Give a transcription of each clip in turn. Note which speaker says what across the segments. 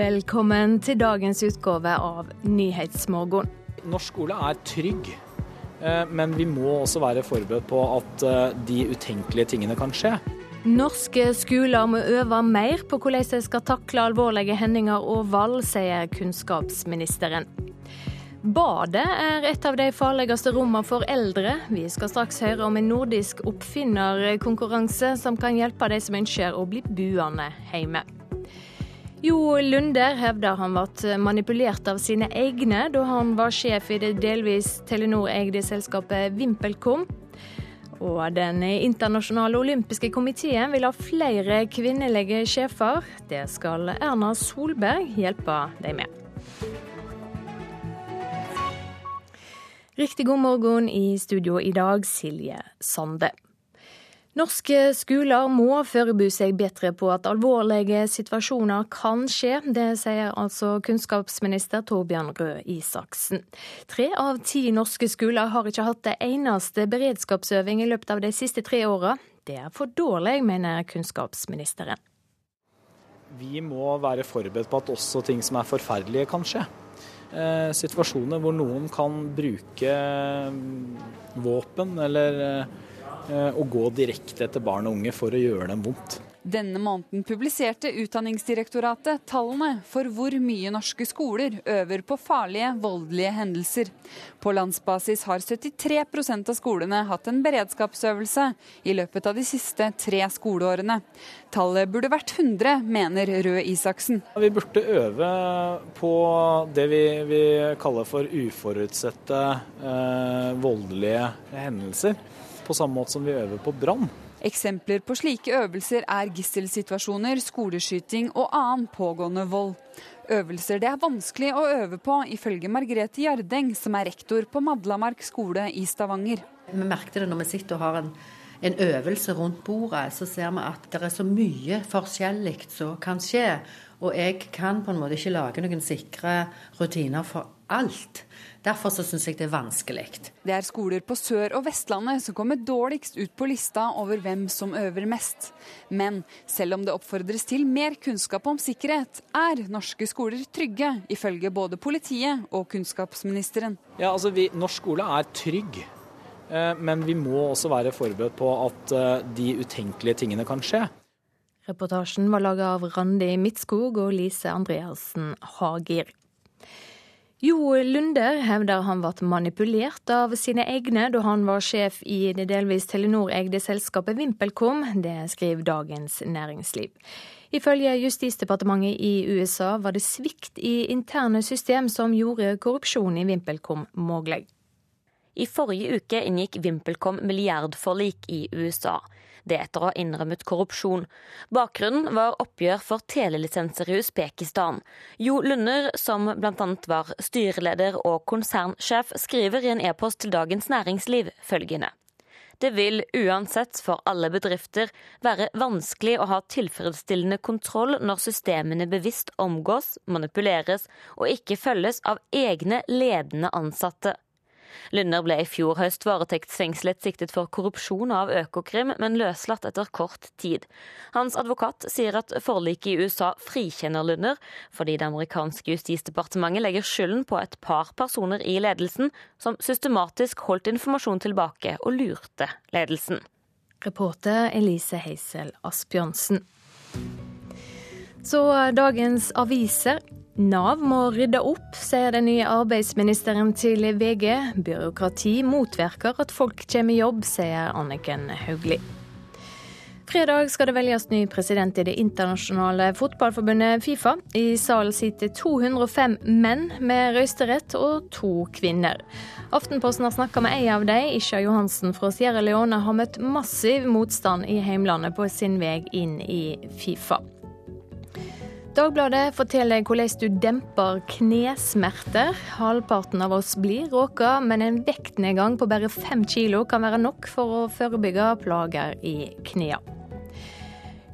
Speaker 1: Velkommen til dagens utgave av Nyhetsmorgon.
Speaker 2: Norsk skole er trygg, eh, men vi må også være forberedt på at eh, de utenkelige tingene kan skje.
Speaker 1: Norske skoler må øve mer på hvordan de skal takle alvorlige hendinger og valg, sier kunnskapsministeren. Badet er et av de farligste rommene for eldre. Vi skal straks høre om en nordisk oppfinnerkonkurranse som kan hjelpe de som ønsker å bli buende hjemme. Jo Lunder hevder han ble manipulert av sine egne da han var sjef i det delvis Telenor-eide selskapet VimpelCom. Og Den internasjonale olympiske komiteen vil ha flere kvinnelige sjefer. Det skal Erna Solberg hjelpe dem med. Riktig god morgen i studio i dag, Silje Sande. Norske skoler må forberede seg bedre på at alvorlige situasjoner kan skje. Det sier altså kunnskapsminister Torbjørn Røe Isaksen. Tre av ti norske skoler har ikke hatt det eneste beredskapsøving i løpet av de siste tre åra. Det er for dårlig, mener kunnskapsministeren.
Speaker 2: Vi må være forberedt på at også ting som er forferdelige, kan skje. Eh, situasjoner hvor noen kan bruke mm, våpen eller eh, å gå direkte etter barn og unge for å gjøre dem vondt.
Speaker 3: Denne måneden publiserte Utdanningsdirektoratet tallene for hvor mye norske skoler øver på farlige, voldelige hendelser. På landsbasis har 73% av skolene hatt en beredskapsøvelse i løpet av de siste tre skoleårene. Tallet burde vært 100, mener Røe Isaksen.
Speaker 2: Vi burde øve på det vi, vi kaller for uforutsette eh, voldelige hendelser. På samme måte som vi øver på brann.
Speaker 3: Eksempler på slike øvelser er gisselsituasjoner, skoleskyting og annen pågående vold. Øvelser det er vanskelig å øve på, ifølge Margrethe Jardeng, som er rektor på Madlamark skole i Stavanger.
Speaker 4: Vi merket det når vi sitter og har en, en øvelse rundt bordet, så ser vi at det er så mye forskjellig som kan skje. Og jeg kan på en måte ikke lage noen sikre rutiner for alt. Derfor så syns jeg det er vanskelig.
Speaker 3: Det er skoler på Sør- og Vestlandet som kommer dårligst ut på lista over hvem som øver mest. Men selv om det oppfordres til mer kunnskap om sikkerhet, er norske skoler trygge, ifølge både politiet og kunnskapsministeren.
Speaker 2: Ja, altså vi, Norsk skole er trygg. Eh, men vi må også være forberedt på at eh, de utenkelige tingene kan skje.
Speaker 1: Reportasjen var laga av Randi Midtskog og Lise Andreassen Hagir. Jo Lunder hevder han ble manipulert av sine egne da han var sjef i det delvis Telenor-eide selskapet VimpelCom. Det skriver Dagens Næringsliv. Ifølge Justisdepartementet i USA var det svikt i interne system som gjorde korrupsjon i VimpelCom mulig.
Speaker 5: I forrige uke inngikk VimpelCom milliardforlik i USA det etter å ha innrømmet korrupsjon. Bakgrunnen var oppgjør for telelisenser i Usbekistan. Jo Lunder, som bl.a. var styreleder og konsernsjef, skriver i en e-post til Dagens Næringsliv følgende. Det vil uansett for alle bedrifter være vanskelig å ha tilfredsstillende kontroll når systemene bevisst omgås, manipuleres og ikke følges av egne ledende ansatte. Lunder ble i fjor høst varetektsfengslet siktet for korrupsjon av Økokrim, men løslatt etter kort tid. Hans advokat sier at forliket i USA frikjenner Lunder, fordi det amerikanske justisdepartementet legger skylden på et par personer i ledelsen som systematisk holdt informasjon tilbake og lurte ledelsen.
Speaker 1: Reporter Elise Heisel Asbjørnsen. Så dagens aviser. Nav må rydde opp, sier den nye arbeidsministeren til VG. Byråkrati motvirker at folk kommer i jobb, sier Anniken Hauglie. Fredag skal det velges ny president i det internasjonale fotballforbundet Fifa. I salen sitter 205 menn med røysterett og to kvinner. Aftenposten har snakka med ei av dem. Isha Johansen fra Sierra Leone har møtt massiv motstand i heimlandet på sin vei inn i Fifa. Dagbladet forteller hvordan du demper knesmerter. Halvparten av oss blir råka, men en vektnedgang på bare fem kilo kan være nok for å forebygge plager i knærne.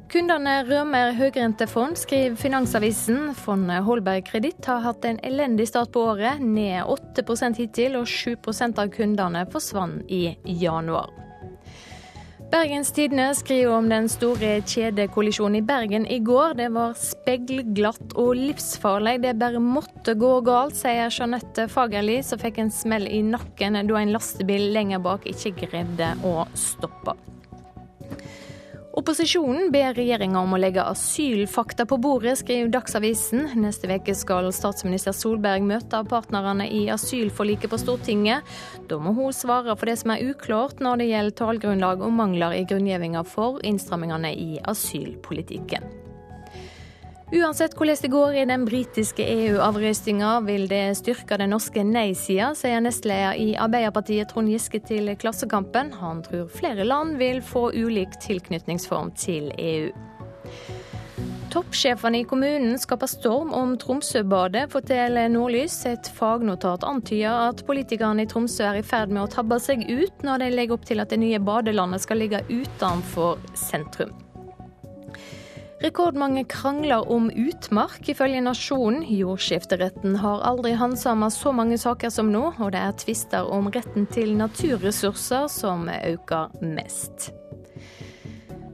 Speaker 1: Kundene rømmer høyrentefond, skriver Finansavisen. Fondet Holberg Kreditt har hatt en elendig start på året, ned 8% hittil, og 7% av kundene forsvant i januar. Bergens Tidende skriver om den store kjedekollisjonen i Bergen i går. Det var speilglatt og livsfarlig. Det bare måtte gå galt, sier Jeanette Fagerli, som fikk en smell i nakken da en lastebil lenger bak ikke greide å stoppe. Opposisjonen ber regjeringa om å legge asylfakta på bordet, skriver Dagsavisen. Neste uke skal statsminister Solberg møte partnerne i asylforliket på Stortinget. Da må hun svare for det som er uklart når det gjelder tallgrunnlag og mangler i grunngjevinga for innstrammingene i asylpolitikken. Uansett hvordan det går i den britiske EU-avrøstinga, vil det styrke den norske nei-sida, sier nestleder i Arbeiderpartiet Trond Giske til Klassekampen. Han tror flere land vil få ulik tilknytningsform til EU. Toppsjefene i kommunen skaper storm om Tromsøbadet, forteller Nordlys. Et fagnotat antyder at politikerne i Tromsø er i ferd med å tabbe seg ut når de legger opp til at det nye badelandet skal ligge utenfor sentrum. Rekordmange krangler om utmark, ifølge Nasjonen. Jordskifteretten har aldri handsama så mange saker som nå, og det er tvister om retten til naturressurser som øker mest.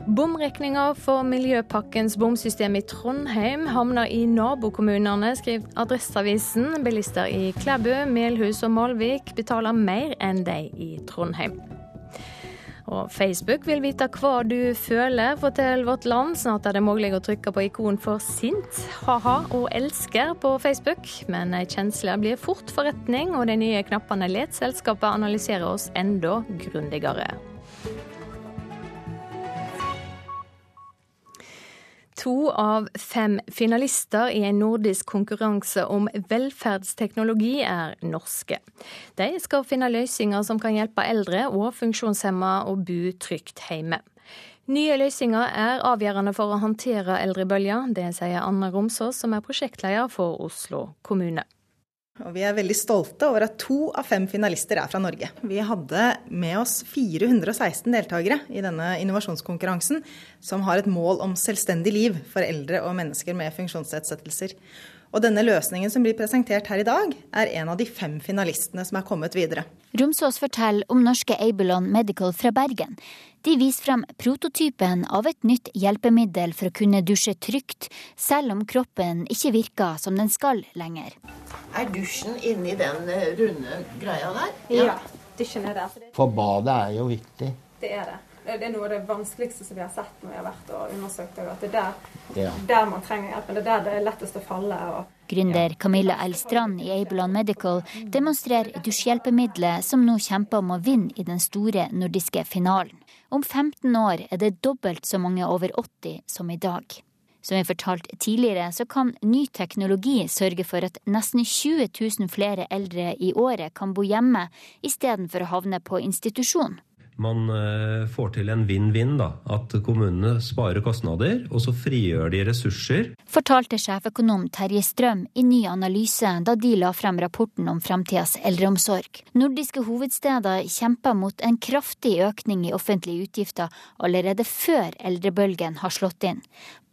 Speaker 1: Bomregninga for Miljøpakkens bomsystem i Trondheim havner i nabokommunene, skriver Adresseavisen. Bilister i Klæbu, Melhus og Malvik betaler mer enn de i Trondheim. Og Facebook vil vite hva du føler, Fortell Vårt Land. Snart er det mulig å trykke på ikon for sint, ha-ha og elsker på Facebook. Men kjensler blir fort forretning, og de nye knappene let selskapet analysere oss enda grundigere. To av fem finalister i en nordisk konkurranse om velferdsteknologi er norske. De skal finne løsninger som kan hjelpe eldre og funksjonshemma å bo trygt hjemme. Nye løsninger er avgjørende for å håndtere eldrebølga. Det sier Anne Romsås, som er prosjektleder for Oslo kommune.
Speaker 6: Og vi er veldig stolte over at to av fem finalister er fra Norge. Vi hadde med oss 416 deltakere i denne innovasjonskonkurransen, som har et mål om selvstendig liv for eldre og mennesker med funksjonsnedsettelser. Og denne løsningen som blir presentert her i dag, er en av de fem finalistene som er kommet videre.
Speaker 7: Romsås forteller om norske Abelon Medical fra Bergen. De viser frem prototypen av et nytt hjelpemiddel for å kunne dusje trygt, selv om kroppen ikke virker som den skal lenger.
Speaker 8: Er dusjen inni den eh, runde greia der?
Speaker 9: Ja, dusjen er der.
Speaker 10: For badet er jo viktig.
Speaker 9: Det er det. Det er noe av det vanskeligste som vi har sett når vi har vært og undersøkt At det er der, ja. der man trenger hjelpen. Det er der det er lettest å falle. Og,
Speaker 7: Gründer Camilla L. Strand i Abeland Medical demonstrerer dusjhjelpemiddelet som nå kjemper om å vinne i den store nordiske finalen. Om 15 år er det dobbelt så mange over 80 som i dag. Som vi fortalte tidligere, så kan ny teknologi sørge for at nesten 20 000 flere eldre i året kan bo hjemme istedenfor å havne på institusjon
Speaker 11: man eh, får til en vinn-vinn. da, At kommunene sparer kostnader, og så frigjør de ressurser.
Speaker 7: Fortalte sjeføkonom Terje Strøm i ny analyse da de la frem rapporten om framtidas eldreomsorg. Nordiske hovedsteder kjemper mot en kraftig økning i offentlige utgifter allerede før eldrebølgen har slått inn.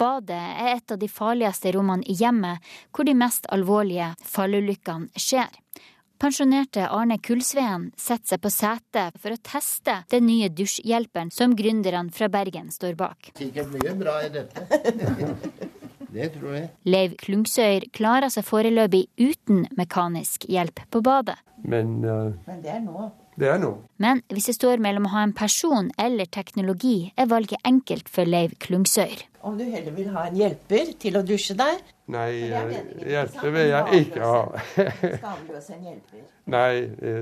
Speaker 7: Badet er et av de farligste rommene i hjemmet hvor de mest alvorlige fallulykkene skjer. Pensjonerte Arne Kullsveen setter seg på setet for å teste den nye dusjhjelperen som gründerne fra Bergen står bak.
Speaker 10: Sikkert mye bra i dette. Det tror jeg.
Speaker 7: Leiv Klungsøyr klarer seg foreløpig uten mekanisk hjelp på badet.
Speaker 10: Men, uh,
Speaker 8: Men det er nå.
Speaker 10: Det er noe.
Speaker 7: Men hvis det står mellom å ha en person eller teknologi, er valget enkelt for Leiv Klungsøyr.
Speaker 8: Om du heller vil ha en hjelper til å dusje der?
Speaker 10: Nei, hjelper vil jeg ikke ha.
Speaker 8: Skadløs en hjelper?
Speaker 10: Nei,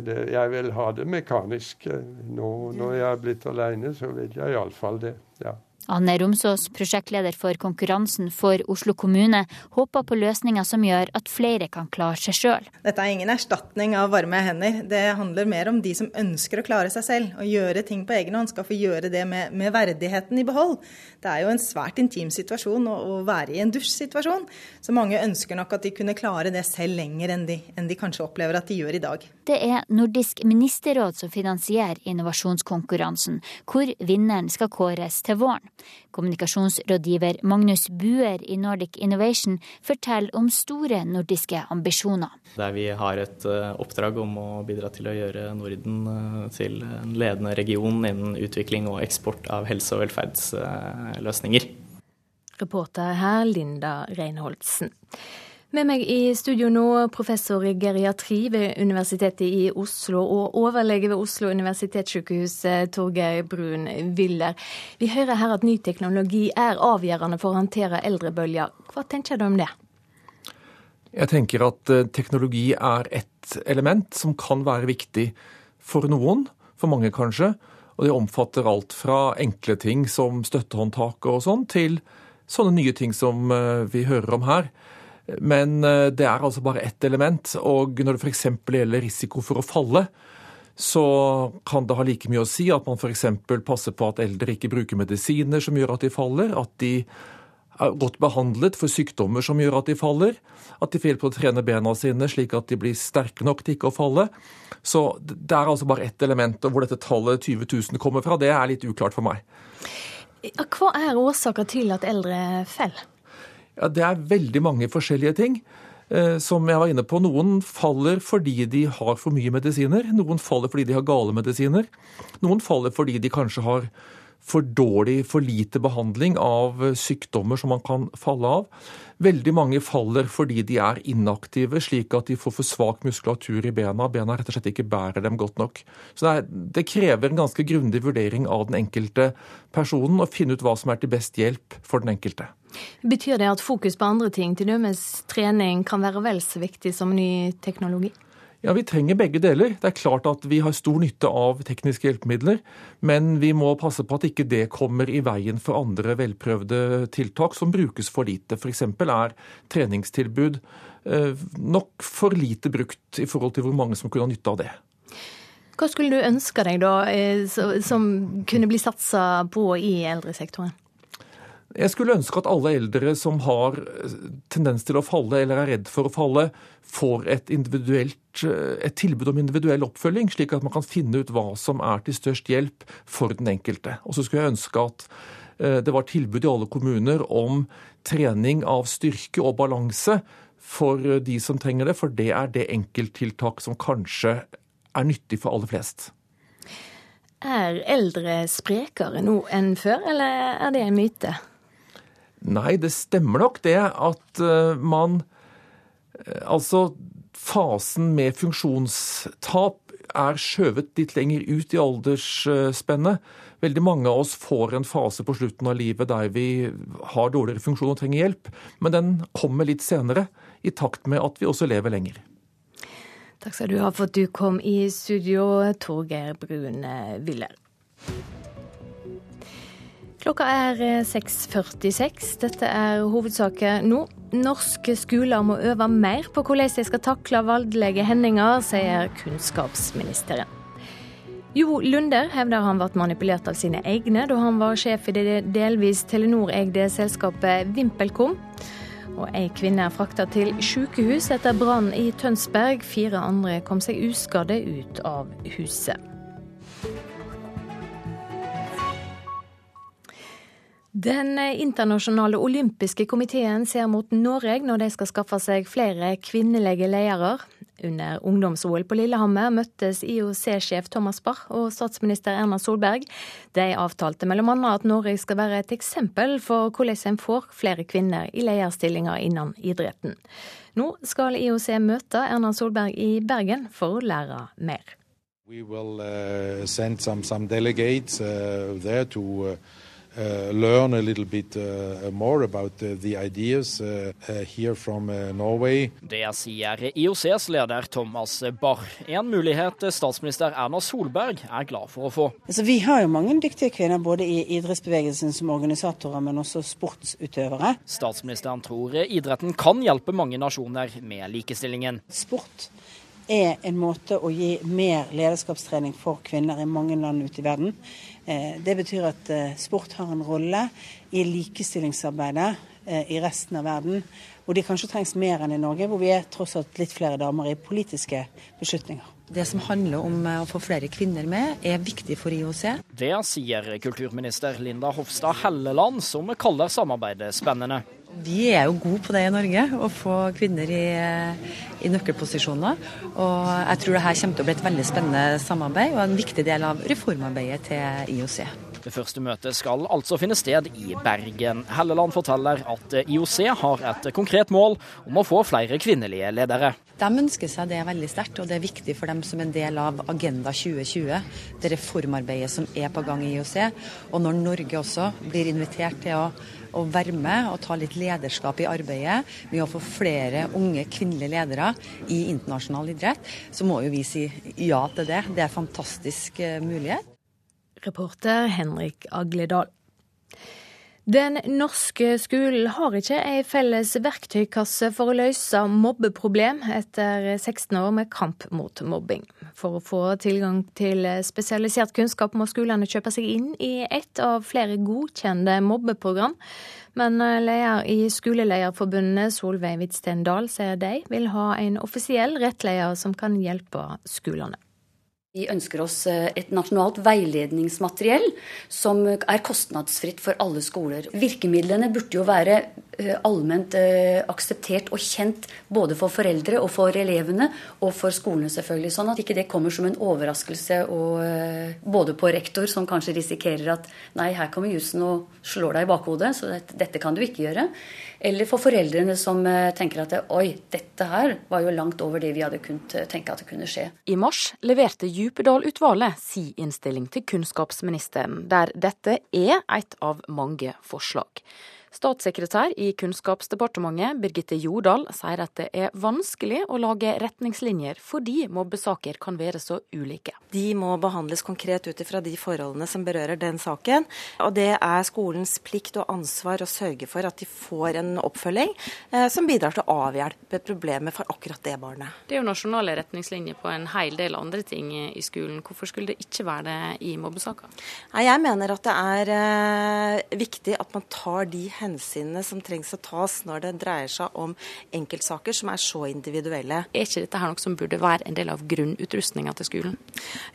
Speaker 10: det, jeg vil ha det mekanisk. Nå når jeg er blitt aleine, så vil jeg iallfall det. ja.
Speaker 7: Anne Romsås, prosjektleder for konkurransen for Oslo kommune, håper på løsninger som gjør at flere kan klare seg sjøl.
Speaker 6: Dette er ingen erstatning av varme hender. Det handler mer om de som ønsker å klare seg selv og gjøre ting på egen hånd, skal få gjøre det med, med verdigheten i behold. Det er jo en svært intim situasjon å, å være i en dusjsituasjon, så mange ønsker nok at de kunne klare det selv lenger enn de, enn de kanskje opplever at de gjør i dag.
Speaker 7: Det er Nordisk ministerråd som finansierer innovasjonskonkurransen, hvor vinneren skal kåres til våren. Kommunikasjonsrådgiver Magnus Buer i Nordic Innovation forteller om store nordiske ambisjoner.
Speaker 12: Der vi har et eh, oppdrag om å bidra til å gjøre Norden eh, til en ledende region innen utvikling og eksport av helse- og velferdsløsninger.
Speaker 1: Reporter her Linda Reinholdsen. Med meg i studio nå, professor i geriatri ved Universitetet i Oslo og overlege ved Oslo universitetssykehus, Torgeir Brun Willer. Vi hører her at ny teknologi er avgjørende for å håndtere eldrebølger. Hva tenker du om det?
Speaker 13: Jeg tenker at eh, teknologi er et element som kan være viktig for noen, for mange kanskje. Og det omfatter alt fra enkle ting som støttehåndtak og sånn, til sånne nye ting som eh, vi hører om her. Men eh, det er altså bare ett element. Og når det f.eks. gjelder risiko for å falle, så kan det ha like mye å si at man f.eks. passer på at eldre ikke bruker medisiner som gjør at de faller, at de er godt behandlet for sykdommer som gjør at de faller, at de får hjelp til å trene bena sine slik at de blir sterke nok til ikke å falle. Så det er altså bare ett element, og hvor dette tallet 20 000 kommer fra, det er litt uklart for meg.
Speaker 1: Hva er årsaker til at eldre faller?
Speaker 13: Ja, Det er veldig mange forskjellige ting. Eh, som jeg var inne på, Noen faller fordi de har for mye medisiner. Noen faller fordi de har gale medisiner. Noen faller fordi de kanskje har for dårlig, for lite behandling av sykdommer som man kan falle av. Veldig mange faller fordi de er inaktive, slik at de får for svak muskulatur i bena. Bena rett og slett ikke bærer dem godt nok. Så det, er, det krever en ganske grundig vurdering av den enkelte personen, å finne ut hva som er til best hjelp for den enkelte.
Speaker 1: Betyr det at fokus på andre ting, til dømes trening, kan være vel så viktig som ny teknologi?
Speaker 13: Ja, Vi trenger begge deler. Det er klart at vi har stor nytte av tekniske hjelpemidler, men vi må passe på at ikke det kommer i veien for andre velprøvde tiltak som brukes for lite. F.eks. er treningstilbud eh, nok for lite brukt i forhold til hvor mange som kunne ha nytte av det.
Speaker 1: Hva skulle du ønske deg da, eh, som kunne bli satsa på i eldresektoren?
Speaker 13: Jeg skulle ønske at alle eldre som har eh, tendens til å falle eller er redd for å falle, får et, eh, et, tilbud om individuell oppfølging, slik at man kan finne ut hva som er til størst hjelp for den enkelte. Og så skulle jeg ønske at eh, det var tilbud i alle kommuner om trening av styrke og balanse for de som trenger det, for det er det enkelttiltak som kanskje er nyttig for aller flest.
Speaker 1: Er eldre sprekere nå enn før, eller er det en myte?
Speaker 13: Nei, det stemmer nok det at uh, man uh, Altså, fasen med funksjonstap er skjøvet litt lenger ut i aldersspennet. Veldig mange av oss får en fase på slutten av livet der vi har dårligere funksjon og trenger hjelp, men den kommer litt senere, i takt med at vi også lever lenger.
Speaker 1: Takk skal du ha for at du kom i studio, Torgeir Brune Willer. Klokka er 6.46. Eh, Dette er hovedsaker nå. Norske skoler må øve mer på hvordan de skal takle voldelige hendinger, sier kunnskapsministeren. Jo Lunder hevder han ble manipulert av sine egne da han var sjef i det delvis Telenor-eide selskapet VimpelCom. Og ei kvinne er frakta til sykehus etter brann i Tønsberg. Fire andre kom seg uskadde ut av huset. Den internasjonale olympiske komiteen ser mot Norge når de skal skaffe seg flere kvinnelige ledere. Under ungdoms-OL på Lillehammer møttes IOC-sjef Thomas Bach og statsminister Erna Solberg. De avtalte bl.a. at Norge skal være et eksempel for hvordan en får flere kvinner i lederstillinger innen idretten. Nå skal IOC møte Erna Solberg i Bergen for å lære mer.
Speaker 14: We will uh, send some, some delegates uh, uh, Uh, learn a little bit uh, more about uh, the ideas here from Norway.
Speaker 15: Det sier IOCs leder Thomas Barr. En mulighet statsminister Erna Solberg er glad for å få.
Speaker 16: Altså, vi har jo mange dyktige kvinner både i idrettsbevegelsen som organisatorer, men også sportsutøvere.
Speaker 15: Statsministeren tror idretten kan hjelpe mange nasjoner med likestillingen.
Speaker 16: Sport er en måte å gi mer lederskapstrening for kvinner i mange land ute i verden. Eh, det betyr at eh, sport har en rolle i likestillingsarbeidet eh, i resten av verden. Hvor de kanskje trengs mer enn i Norge, hvor vi er tross alt litt flere damer i politiske beslutninger.
Speaker 17: Det som handler om å få flere kvinner med, er viktig for IOC.
Speaker 15: Det sier kulturminister Linda Hofstad Helleland, som kaller samarbeidet spennende.
Speaker 17: Vi er jo gode på det i Norge, å få kvinner i, i nøkkelposisjoner. Og jeg tror det her kommer til å bli et veldig spennende samarbeid og en viktig del av reformarbeidet til IOC.
Speaker 15: Det første møtet skal altså finne sted i Bergen. Helleland forteller at IOC har et konkret mål om å få flere kvinnelige ledere.
Speaker 17: De ønsker seg det veldig sterkt, og det er viktig for dem som en del av Agenda 2020. Det reformarbeidet som er på gang i IOC. Og når Norge også blir invitert til å å være med og ta litt lederskap i arbeidet med å få flere unge kvinnelige ledere i internasjonal idrett, så må jo vi si ja til det. Det er en fantastisk mulighet.
Speaker 1: Reporter Henrik Agledal. Den norske skolen har ikke ei felles verktøykasse for å løse mobbeproblem etter 16 år med kamp mot mobbing. For å få tilgang til spesialisert kunnskap må skolene kjøpe seg inn i ett av flere godkjente mobbeprogram. Men leder i Skolelederforbundet, Solveig Hvitsten Dahl, sier de vil ha en offisiell rettleder som kan hjelpe skolene.
Speaker 18: Vi ønsker oss eh, et nasjonalt veiledningsmateriell som er kostnadsfritt for alle skoler. Virkemidlene burde jo være eh, allment eh, akseptert og kjent både for foreldre og for elevene, og for skolene selvfølgelig. Sånn at ikke det kommer som en overraskelse og, både på rektor, som kanskje risikerer at nei, her kommer jussen og slår deg i bakhodet, så dette, kan du ikke gjøre. Eller for foreldrene som tenker at oi, dette her var jo langt over det vi hadde kunnet tenke at det kunne skje.
Speaker 19: I mars leverte Djupedal-utvalget si innstilling til kunnskapsministeren, der dette er et av mange forslag. Statssekretær i Kunnskapsdepartementet, Birgitte Jordal, sier at det er vanskelig å lage retningslinjer fordi mobbesaker kan være så ulike.
Speaker 20: De må behandles konkret ut ifra de forholdene som berører den saken. Og det er skolens plikt og ansvar å sørge for at de får en oppfølging eh, som bidrar til å avhjelpe problemet for akkurat det barnet.
Speaker 19: Det er jo nasjonale retningslinjer på en hel del andre ting i skolen. Hvorfor skulle det ikke være det i mobbesaker?
Speaker 20: Jeg mener at det er eh, viktig at man tar de hensynene som trengs å tas når det dreier seg om enkeltsaker som er så individuelle.
Speaker 19: Er ikke dette her noe som burde være en del av grunnutrustninga til skolen?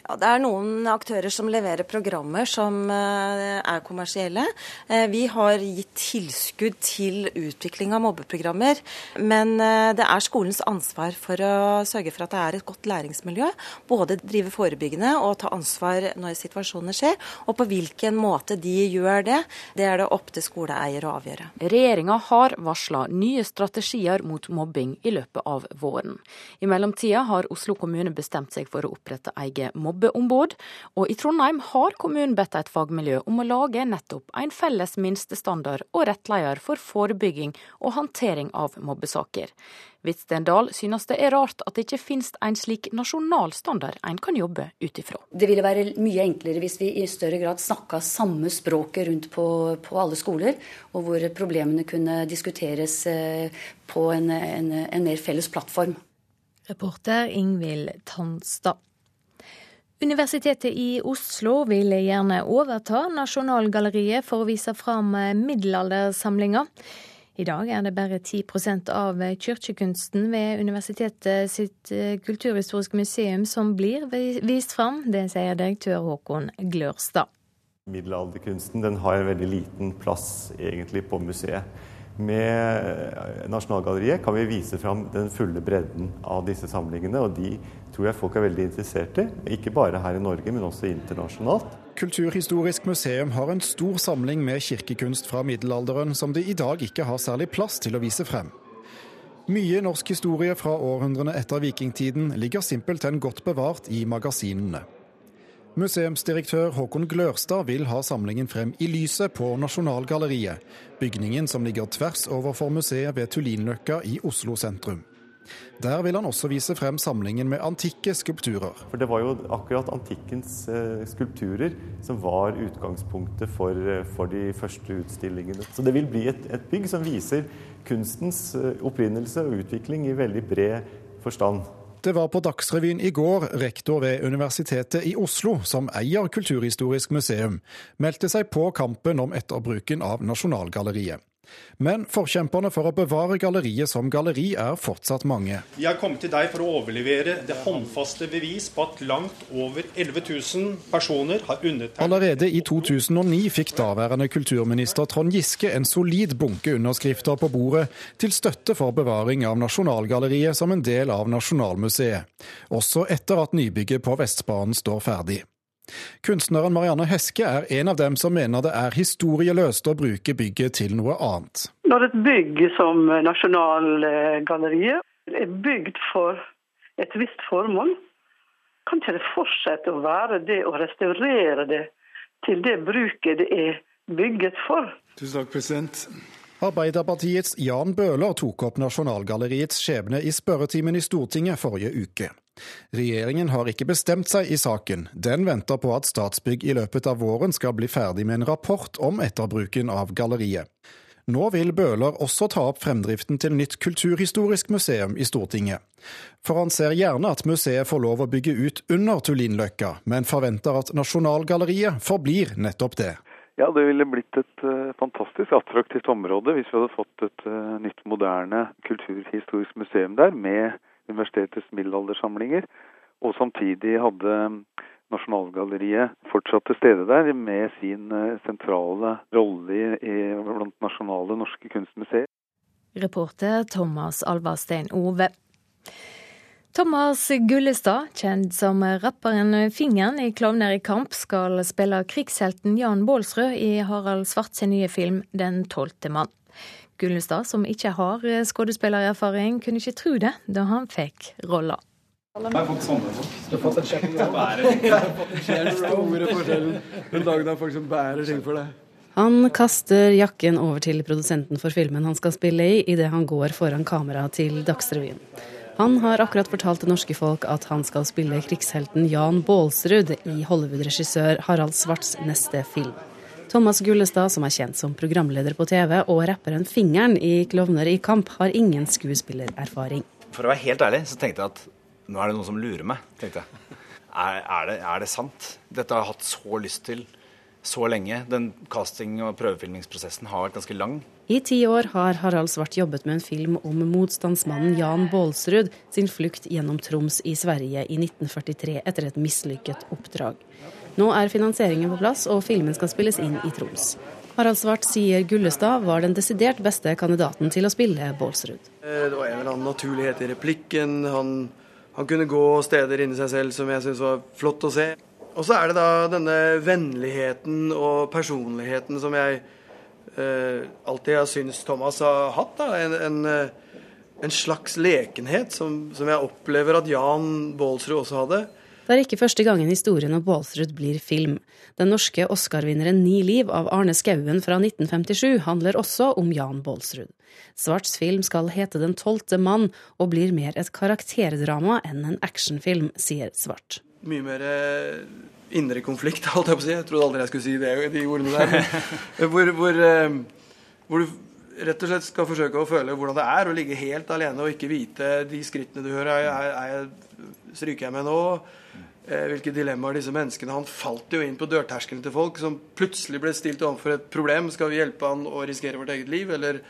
Speaker 20: Ja, Det er noen aktører som leverer programmer som eh, er kommersielle. Eh, vi har gitt tilskudd til utvikling av mobbeprogrammer, men eh, det er skolens ansvar for å sørge for at det er et godt læringsmiljø. Både drive forebyggende og ta ansvar når situasjoner skjer. Og på hvilken måte de gjør det, det er det opp til skoleeier å avgjøre.
Speaker 19: Regjeringa har varsla nye strategier mot mobbing i løpet av våren. I mellomtida har Oslo kommune bestemt seg for å opprette eget mobbeombud, og i Trondheim har kommunen bedt et fagmiljø om å lage nettopp en felles minstestandard og rettleder for forebygging og håndtering av mobbesaker. Hvitstendal synes det er rart at det ikke finnes en slik nasjonal standard en kan jobbe ut ifra.
Speaker 18: Det ville være mye enklere hvis vi i større grad snakka samme språket rundt på, på, alle skoler, og hvor problemene kunne diskuteres eh, på en, en, en mer felles plattform.
Speaker 1: Reporter Ingvild Tanstad. Universitetet i Oslo vil gjerne overta Nasjonalgalleriet for å vise fram middelaldersamlinger. I dag er det bare 10% av kirkekunsten ved universitetet sitt eh, kulturhistoriske museum som blir vist fram. Det sier direktør Håkon Glørstad.
Speaker 21: Middelalderkunsten den har en veldig liten plass egentlig på museet. Med eh, Nasjonalgalleriet kan vi vise fram den fulle bredden av disse samlingene, og de tror jeg folk er veldig interessert i. Ikke bare her i Norge, men også internasjonalt.
Speaker 22: Kulturhistorisk museum har en stor samling med kirkekunst fra middelalderen som det i dag ikke har særlig plass til å vise frem. Mye norsk historie fra århundrene etter vikingtiden ligger simpelthen godt bevart i magasinene. Museumsdirektør Håkon Glørstad vil ha samlingen frem i lyset på Nasjonalgalleriet, bygningen som ligger tvers overfor museet ved Tullinløkka i Oslo sentrum. Der vil han også vise frem samlingen med antikke skulpturer.
Speaker 21: For Det var jo akkurat antikkens eh, skulpturer som var utgangspunktet for, eh, for de første utstillingene. Så det vil bli et, et bygg som viser kunstens eh, opprinnelse og utvikling i veldig bred forstand.
Speaker 22: Det var på Dagsrevyen i går rektor ved Universitetet i Oslo, som eier Kulturhistorisk museum, meldte seg på kampen om etterbruken av Nasjonalgalleriet. Men forkjemperne for å bevare galleriet som galleri er fortsatt mange.
Speaker 23: Vi har kommet til deg for å overlevere det håndfaste bevis på at langt over 11 000 personer har undertegnet
Speaker 22: Allerede i 2009 fikk daværende kulturminister Trond Giske en solid bunke underskrifter på bordet til støtte for bevaring av Nasjonalgalleriet som en del av Nasjonalmuseet, også etter at nybygget på Vestbanen står ferdig. Kunstneren Marianne Heske er en av dem som mener det er historieløst å bruke bygget til noe annet.
Speaker 24: Når et bygg som Nasjonalgalleriet er bygd for et visst formål, kan ikke det fortsette å være det å restaurere det til det bruket det er bygget for.
Speaker 22: Tusen takk, president. Arbeiderpartiets Jan Bøhler tok opp Nasjonalgalleriets skjebne i spørretimen i Stortinget forrige uke. Regjeringen har ikke bestemt seg i saken. Den venter på at Statsbygg i løpet av våren skal bli ferdig med en rapport om etterbruken av galleriet. Nå vil Bøhler også ta opp fremdriften til nytt kulturhistorisk museum i Stortinget. For han ser gjerne at museet får lov å bygge ut under Tullinløkka, men forventer at Nasjonalgalleriet forblir nettopp det.
Speaker 25: Ja, det ville blitt et uh, fantastisk attraktivt område hvis vi hadde fått et uh, nytt, moderne kulturhistorisk museum der, med universitetets middelaldersamlinger, og samtidig hadde Nasjonalgalleriet fortsatt til stede der med sin uh, sentrale rolle i, blant nasjonale norske kunstmuseer.
Speaker 1: Reporter Thomas Alvarstein Ove. Thomas Gullestad, kjent som rapperen Fingeren i Klovner i kamp, skal spille krigshelten Jan Baalsrød i Harald Svart sin nye film Den tolvte mann. Gullestad, som ikke har skuespillererfaring, kunne ikke tro det da han fikk rolla.
Speaker 26: Jeg har fått sånne folk. Du har fått en bærer Den store forskjellen den dagen det er folk som bærer ting for deg.
Speaker 19: Han kaster jakken over til produsenten for filmen han skal spille i, idet han går foran kamera til Dagsrevyen. Han har akkurat fortalt det norske folk at han skal spille krigshelten Jan Baalsrud i Hollywood-regissør Harald Svarts neste film. Thomas Gullestad, som er kjent som programleder på TV, og rapperen Fingeren i Klovner i kamp, har ingen skuespillererfaring.
Speaker 27: For å være helt ærlig så tenkte jeg at nå er det noen som lurer meg. tenkte jeg. Er, er, det, er det sant? Dette har jeg hatt så lyst til så lenge. Den casting- og prøvefilmingsprosessen har vært ganske lang.
Speaker 19: I ti år har Harald Svart jobbet med en film om motstandsmannen Jan Baalsrud sin flukt gjennom Troms i Sverige i 1943 etter et mislykket oppdrag. Nå er finansieringen på plass, og filmen skal spilles inn i Troms. Harald Svart sier Gullestad var den desidert beste kandidaten til å spille Baalsrud.
Speaker 26: Eh, det var en eller annen naturlighet i replikken. Han, han kunne gå steder inni seg selv som jeg syntes var flott å se. Og så er det da denne vennligheten og personligheten som jeg eh, alltid har syntes Thomas har hatt. da, En, en, eh, en slags lekenhet som, som, jeg opplever at Jan Baalsrud også hadde.
Speaker 19: Det er ikke første gangen historien om Baalsrud blir film. Den norske Oscar-vinneren Ni liv av Arne Skauen fra 1957 handler også om Jan Baalsrud. Svarts film skal hete Den tolvte mann, og blir mer et karakterdrama enn en actionfilm, sier Svart
Speaker 26: mye mer eh, indre konflikt, holdt jeg på å si. Jeg trodde aldri jeg skulle si det, de ordene der. hvor, hvor, eh, hvor, du rett og slett skal forsøke å føle hvordan det er å ligge helt alene og ikke vite de skrittene du hører. Er, er stryker jeg med nå? Eh, hvilke dilemmaer disse menneskene Han falt jo inn på dørterskelen til folk som plutselig ble stilt overfor et problem. Skal vi hjelpe han å risikere vårt eget liv? Eller,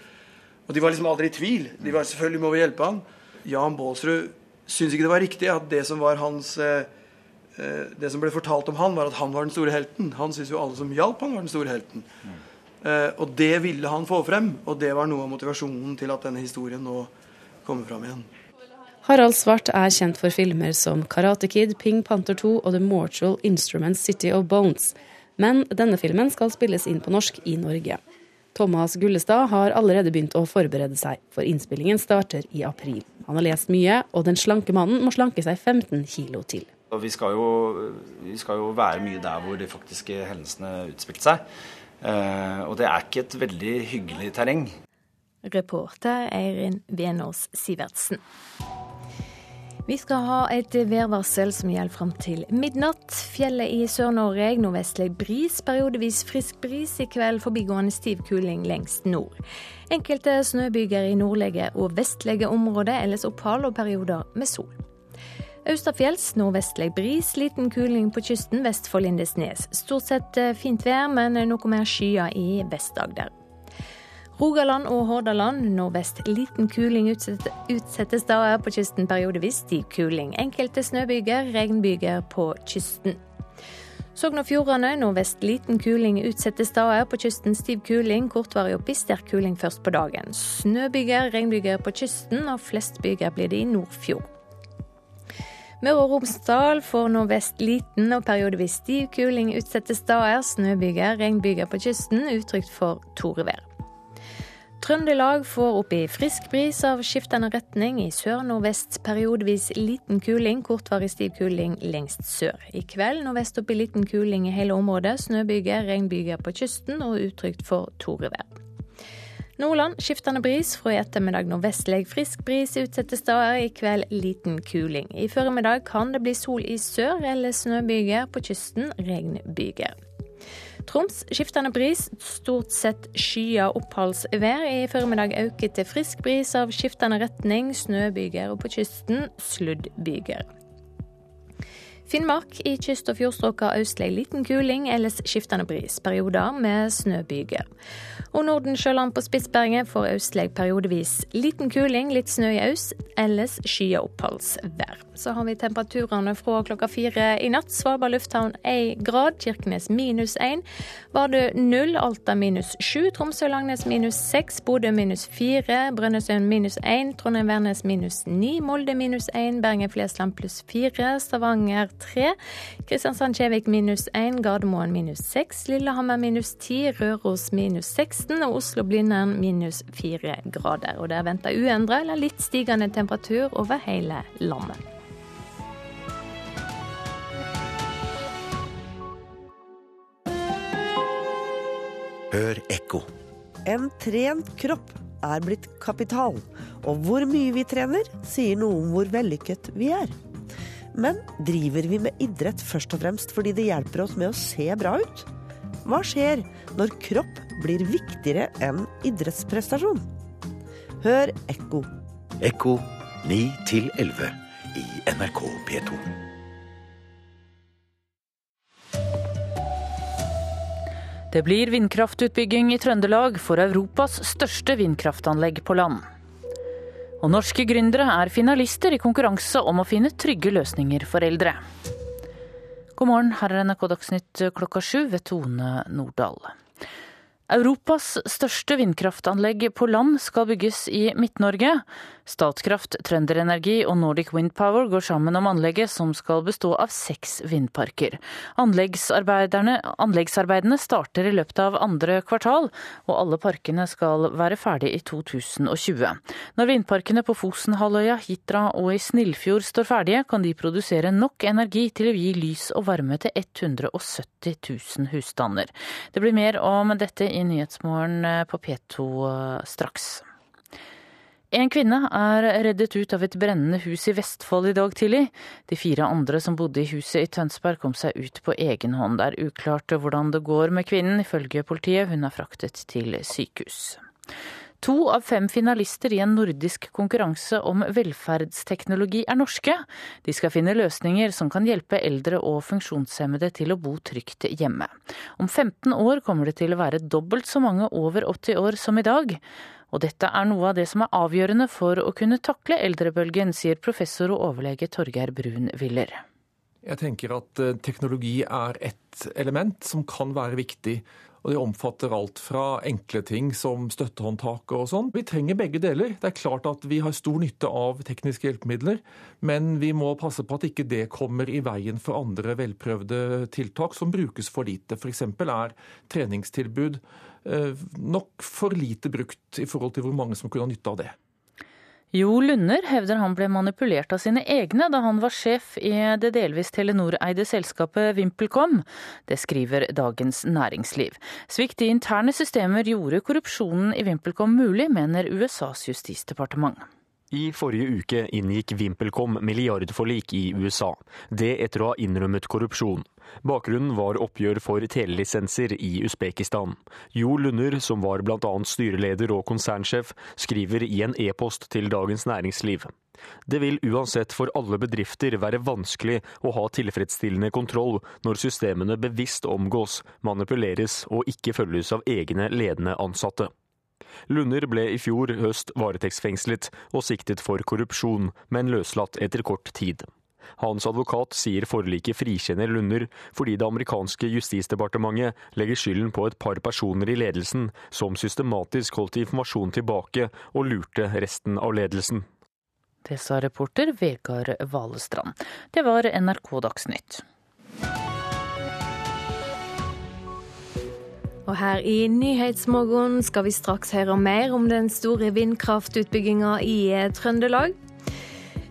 Speaker 26: og de var liksom aldri i tvil. De var selvfølgelig må vi hjelpe han. Jan Baalsrud syns ikke det var riktig at det som var hans eh, Eh, det som ble fortalt om han, var at han var den store helten. Han syns jo alle som hjalp han, var den store helten. Mm. Og det ville han få frem, og det var noe av motivasjonen til at denne historien nå kommer fram igjen.
Speaker 19: Harald Svart er kjent for filmer som Karate Kid, Ping Panther 2 og The Mortual Instruments City of Bones. Men denne filmen skal spilles inn på norsk i Norge. Thomas Gullestad har allerede begynt å forberede seg, for innspillingen starter i april. Han har lest mye, og den slanke mannen må slanke seg 15 kilo til.
Speaker 27: Vi skal, jo, vi skal jo være mye der hvor de faktiske hendelsene utspilte seg. Eh, og det er ikke et veldig hyggelig terreng.
Speaker 1: Reporter Eirin Venås Sivertsen. Vi skal ha et værvarsel som gjelder fram til midnatt. Fjellet i Sør-Norge nordvestlig bris, periodevis frisk bris. I kveld forbigående stiv kuling lengst nord. Enkelte snøbyger i nordlige og vestlige områder, ellers opphold og perioder med sol. Austafjells nordvestlig bris, liten kuling på kysten vest for Lindesnes. Stort sett eh, fint vær, men noe mer skyer i Vest-Agder. Rogaland og Hordaland nordvest liten kuling utsatte steder. På kysten periodevis stiv kuling. Enkelte snøbyger, regnbyger på kysten. Sogn og Fjordane nordvest liten kuling utsatte steder. På kysten stiv kuling, kortvarig og sterk kuling først på dagen. Snøbyger, regnbyger på kysten, og flest byger blir det i Nordfjord. Møre og Romsdal får nordvest liten og periodevis stiv kuling utsatte steder. Snøbyger, regnbyger på kysten, utrygt for torevær. Trøndelag får opp i frisk bris av skiftende retning. I sør-nordvest periodevis liten kuling, kortvarig stiv kuling lengst sør. I kveld nordvest opp i liten kuling i hele området. Snøbyger, regnbyger på kysten og utrygt for torevær. Nordland skiftende bris, fra i ettermiddag nordvestlig frisk bris utsatte steder. I kveld liten kuling. I formiddag kan det bli sol i sør eller snøbyger. På kysten regnbyger. Troms skiftende bris, stort sett skyet oppholdsvær. I formiddag øker til frisk bris av skiftende retning, snøbyger, og på kysten sluddbyger. Finnmark i kyst- og fjordstrøka østlig liten kuling, ellers skiftende bris. Perioder med snøbyger. Og Nordensjøland på Spitsberget får østlig periodevis liten kuling, litt snø i øst, ellers skya oppholdsvær. Så har vi temperaturene fra klokka fire i natt. Svalbard lufthavn én grad, Kirkenes minus én. Vardø null, Alta minus sju, Tromsø-Langnes minus seks, Bodø minus fire, Brønnøysund minus én, Trondheim-Værnes minus ni, Molde minus én, Bergen-Flesland pluss fire, Stavanger tre, Kristiansand-Kjevik minus én, Gardermoen minus seks, Lillehammer minus ti, Røros minus 16 og Oslo-Blindern minus fire grader. Og der venter uendra eller litt stigende temperatur over hele landet.
Speaker 28: Hør ekko. En trent kropp er blitt kapital, og hvor mye vi trener, sier noe om hvor vellykket vi er. Men driver vi med idrett først og fremst fordi det hjelper oss med å se bra ut? Hva skjer når kropp blir viktigere enn idrettsprestasjon? Hør Ekko.
Speaker 29: Ekko 9 11 i NRK P2.
Speaker 30: Det blir vindkraftutbygging i Trøndelag for Europas største vindkraftanlegg på land. Og norske gründere er finalister i konkurranse om å finne trygge løsninger for eldre. God morgen, her er NRK Dagsnytt klokka sju ved Tone Nordahl. Europas største vindkraftanlegg på land skal bygges i Midt-Norge. Statkraft, Trønderenergi og Nordic Wind Power går sammen om anlegget, som skal bestå av seks vindparker. Anleggsarbeidene starter i løpet av andre kvartal, og alle parkene skal være ferdig i 2020. Når vindparkene på Fosenhalvøya, Hitra og i Snillfjord står ferdige, kan de produsere nok energi til å gi lys og varme til 170 000 husstander. Det blir mer om dette i Nyhetsmorgen på P2 straks. En kvinne er reddet ut av et brennende hus i Vestfold i dag tidlig. De fire andre som bodde i huset i Tønsberg kom seg ut på egen hånd. Det er uklart hvordan det går med kvinnen, ifølge politiet. Hun er fraktet til sykehus. To av fem finalister i en nordisk konkurranse om velferdsteknologi er norske. De skal finne løsninger som kan hjelpe eldre og funksjonshemmede til å bo trygt hjemme. Om 15 år kommer det til å være dobbelt så mange over 80 år som i dag. Og dette er noe av det som er avgjørende for å kunne takle eldrebølgen, sier professor og overlege Torgeir Brun Willer.
Speaker 13: Jeg tenker at eh, teknologi er ett element som kan være viktig. Og det omfatter alt fra enkle ting som støttehåndtak og sånn. Vi trenger begge deler. Det er klart at vi har stor nytte av tekniske hjelpemidler, men vi må passe på at ikke det kommer i veien for andre velprøvde tiltak som brukes for lite. F.eks. er treningstilbud Eh, nok for lite brukt i forhold til hvor mange som kunne ha nytte av det.
Speaker 30: Jo Lunder hevder han ble manipulert av sine egne da han var sjef i det delvis Telenor-eide selskapet VimpelCom. Det skriver Dagens Næringsliv. Svikt i interne systemer gjorde korrupsjonen i VimpelCom mulig, mener USAs justisdepartement.
Speaker 31: I forrige uke inngikk VimpelCom milliardforlik i USA. Det etter å ha innrømmet korrupsjon. Bakgrunnen var oppgjør for telelisenser i Usbekistan. Jo Lunder, som var bl.a. styreleder og konsernsjef, skriver i en e-post til Dagens Næringsliv. Det vil uansett for alle bedrifter være vanskelig å ha tilfredsstillende kontroll når systemene bevisst omgås, manipuleres og ikke følges av egne ledende ansatte. Lunder ble i fjor høst varetektsfengslet og siktet for korrupsjon, men løslatt etter kort tid. Hans advokat sier forliket frikjenner Lunder fordi det amerikanske justisdepartementet legger skylden på et par personer i ledelsen som systematisk holdt informasjon tilbake og lurte resten av ledelsen.
Speaker 30: Det sa reporter Vegard Valestrand. Det var NRK Dagsnytt.
Speaker 1: Og her i Nyhetsmorgen skal vi straks høre mer om den store vindkraftutbygginga i Trøndelag.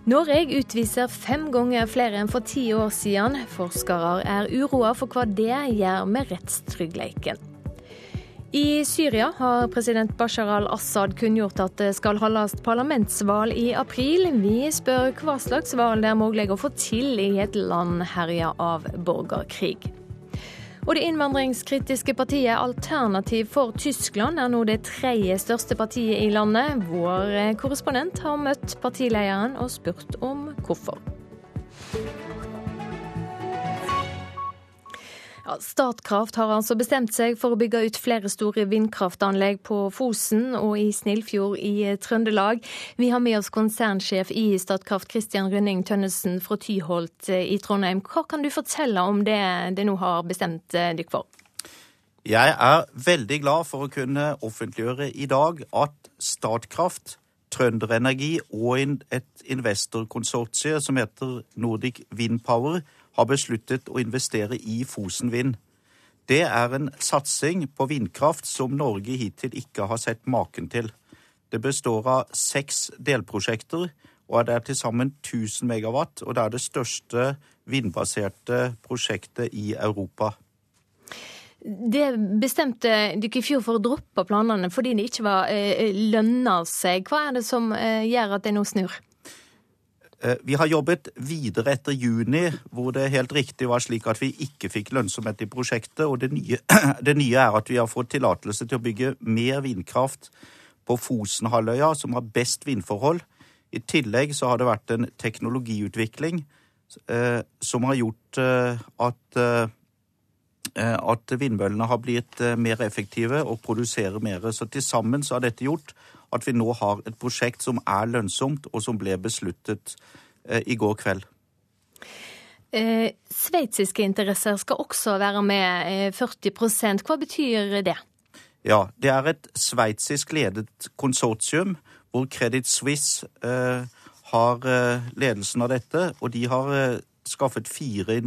Speaker 1: Norge utviser fem ganger flere enn for ti år siden. Forskere er uroa for hva det gjør med rettstryggheten. I Syria har president Bashar al-Assad kunngjort at det skal holdes parlamentsvalg i april. Vi spør hva slags valg det er mulig å få til i et land herja av borgerkrig. Og det innvandringskritiske partiet Alternativ for Tyskland er nå det tredje største partiet i landet. Vår korrespondent har møtt partilederen og spurt om hvorfor. Ja, Statkraft har altså bestemt seg for å bygge ut flere store vindkraftanlegg på Fosen og i Snillfjord i Trøndelag. Vi har med oss konsernsjef i Statkraft, Christian Rønning Tønnesen fra Tyholt i Trondheim. Hva kan du fortelle om det det nå har bestemt eh, dere for?
Speaker 32: Jeg er veldig glad for å kunne offentliggjøre i dag at Statkraft, Trønderenergi og et investorkonsortium som heter Nordic Windpower har besluttet å investere i Fosen Vind. Det er en satsing på vindkraft som Norge hittil ikke har sett maken til. Det består av seks delprosjekter, og det er til sammen 1000 megawatt. Og det er det største vindbaserte prosjektet i Europa.
Speaker 1: Det bestemte dere i fjor for å droppe planene fordi det ikke var eh, lønna seg. Hva er det som eh, gjør at det nå snur?
Speaker 32: Eh, vi har jobbet videre etter juni, hvor det helt riktig var slik at vi ikke fikk lønnsomhet i prosjektet. Og det nye, det nye er at vi har fått tillatelse til å bygge mer vindkraft på Fosenhalvøya, som har best vindforhold. I tillegg så har det vært en teknologiutvikling eh, som har gjort eh, at, eh, at vindmøllene har blitt eh, mer effektive og produserer mer. Så til sammen så har dette gjort at vi nå har et prosjekt som er lønnsomt, og som ble besluttet eh, i går kveld.
Speaker 1: Eh, sveitsiske interesser skal også være med, 40 eh, Hva betyr det?
Speaker 32: Ja, Det er et sveitsisk ledet konsortium hvor Credit Suisse eh, har eh, ledelsen av dette. Og de har skaffet fire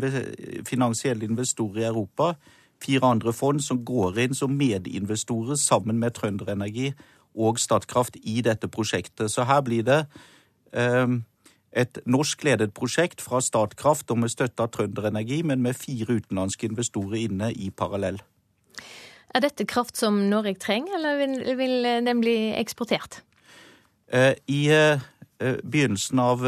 Speaker 32: finansielle investorer i Europa. Fire andre fond som går inn som medinvestorer sammen med Trønderenergi og Statkraft i dette prosjektet. Så her blir det eh, et norskledet prosjekt fra Statkraft og med støtte av Trønderenergi, men med fire utenlandske investorer inne i parallell.
Speaker 1: Er dette kraft som Norge trenger, eller vil, vil den bli eksportert?
Speaker 32: Eh, I eh, begynnelsen av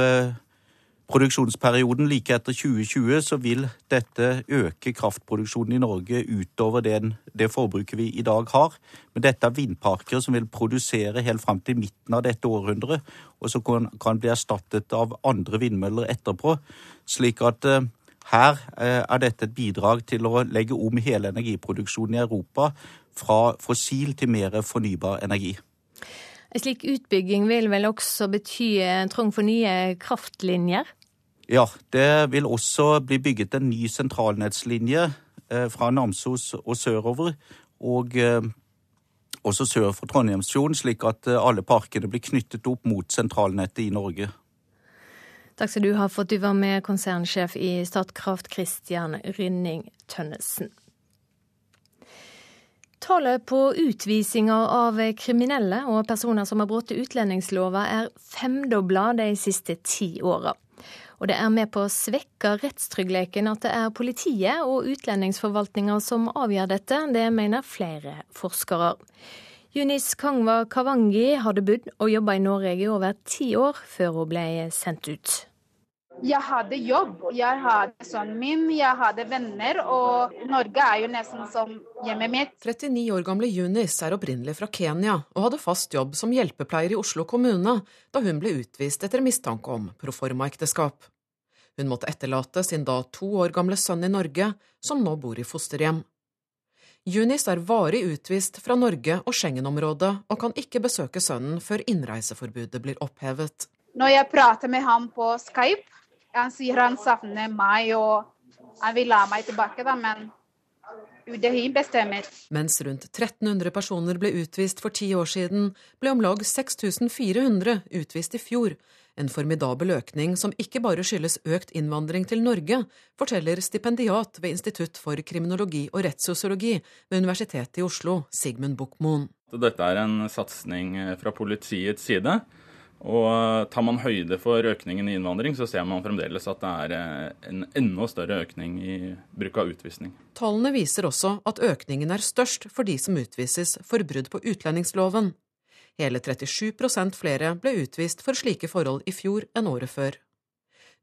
Speaker 32: produksjonsperioden like etter 2020 så vil dette øke kraftproduksjonen i Norge utover den, det forbruket vi i dag har. Men dette er vindparker som vil produsere helt fram til midten av dette århundret, og som kan, kan bli erstattet av andre vindmøller etterpå. Slik at eh, her eh, er dette et bidrag til å legge om hele energiproduksjonen i Europa fra fossil til mer fornybar energi.
Speaker 1: En slik utbygging vil vel også bety trang for nye kraftlinjer?
Speaker 32: Ja, det vil også bli bygget en ny sentralnettslinje eh, fra Namsos og sørover. Og eh, også sør for Trondheimsfjorden, slik at eh, alle parkene blir knyttet opp mot sentralnettet i Norge.
Speaker 1: Takk skal du ha for at du var med, konsernsjef i Statkraft, Christian Rynning Tønnesen. Tallet på utvisninger av kriminelle og personer som har brutt utlendingslova er femdobla de siste ti åra. Og det er med på å svekke rettstryggheten at det er politiet og utlendingsforvaltninga som avgjør dette. Det mener flere forskere. Yunis Kangwa Kavangi hadde bodd og jobba i Norge i over ti år før hun ble sendt ut.
Speaker 33: Jeg hadde jobb, jeg hadde sønnen min, jeg hadde venner, og Norge er jo nesten som hjemmet mitt.
Speaker 34: 39 år gamle Junis er opprinnelig fra Kenya og hadde fast jobb som hjelpepleier i Oslo kommune da hun ble utvist etter mistanke om proformaekteskap. Hun måtte etterlate sin da to år gamle sønn i Norge, som nå bor i fosterhjem. Junis er varig utvist fra Norge og Schengen-området og kan ikke besøke sønnen før innreiseforbudet blir opphevet.
Speaker 33: Når jeg prater med ham på Skype, han sier han savner meg og han vil ha meg tilbake, da, men UDI bestemmer.
Speaker 34: Mens rundt 1300 personer ble utvist for ti år siden, ble om lag 6400 utvist i fjor. En formidabel økning som ikke bare skyldes økt innvandring til Norge, forteller stipendiat ved Institutt for kriminologi og rettssosiologi ved Universitetet i Oslo, Sigmund Buchmoen.
Speaker 35: Dette er en satsing fra politiets side og tar man høyde for økningen i innvandring, så ser man fremdeles at det er eh, en enda større økning i bruk av utvisning.
Speaker 34: Tallene viser også at økningen er størst for de som utvises for brudd på utlendingsloven. Hele 37% flere ble utvist for slike forhold i fjor enn året før.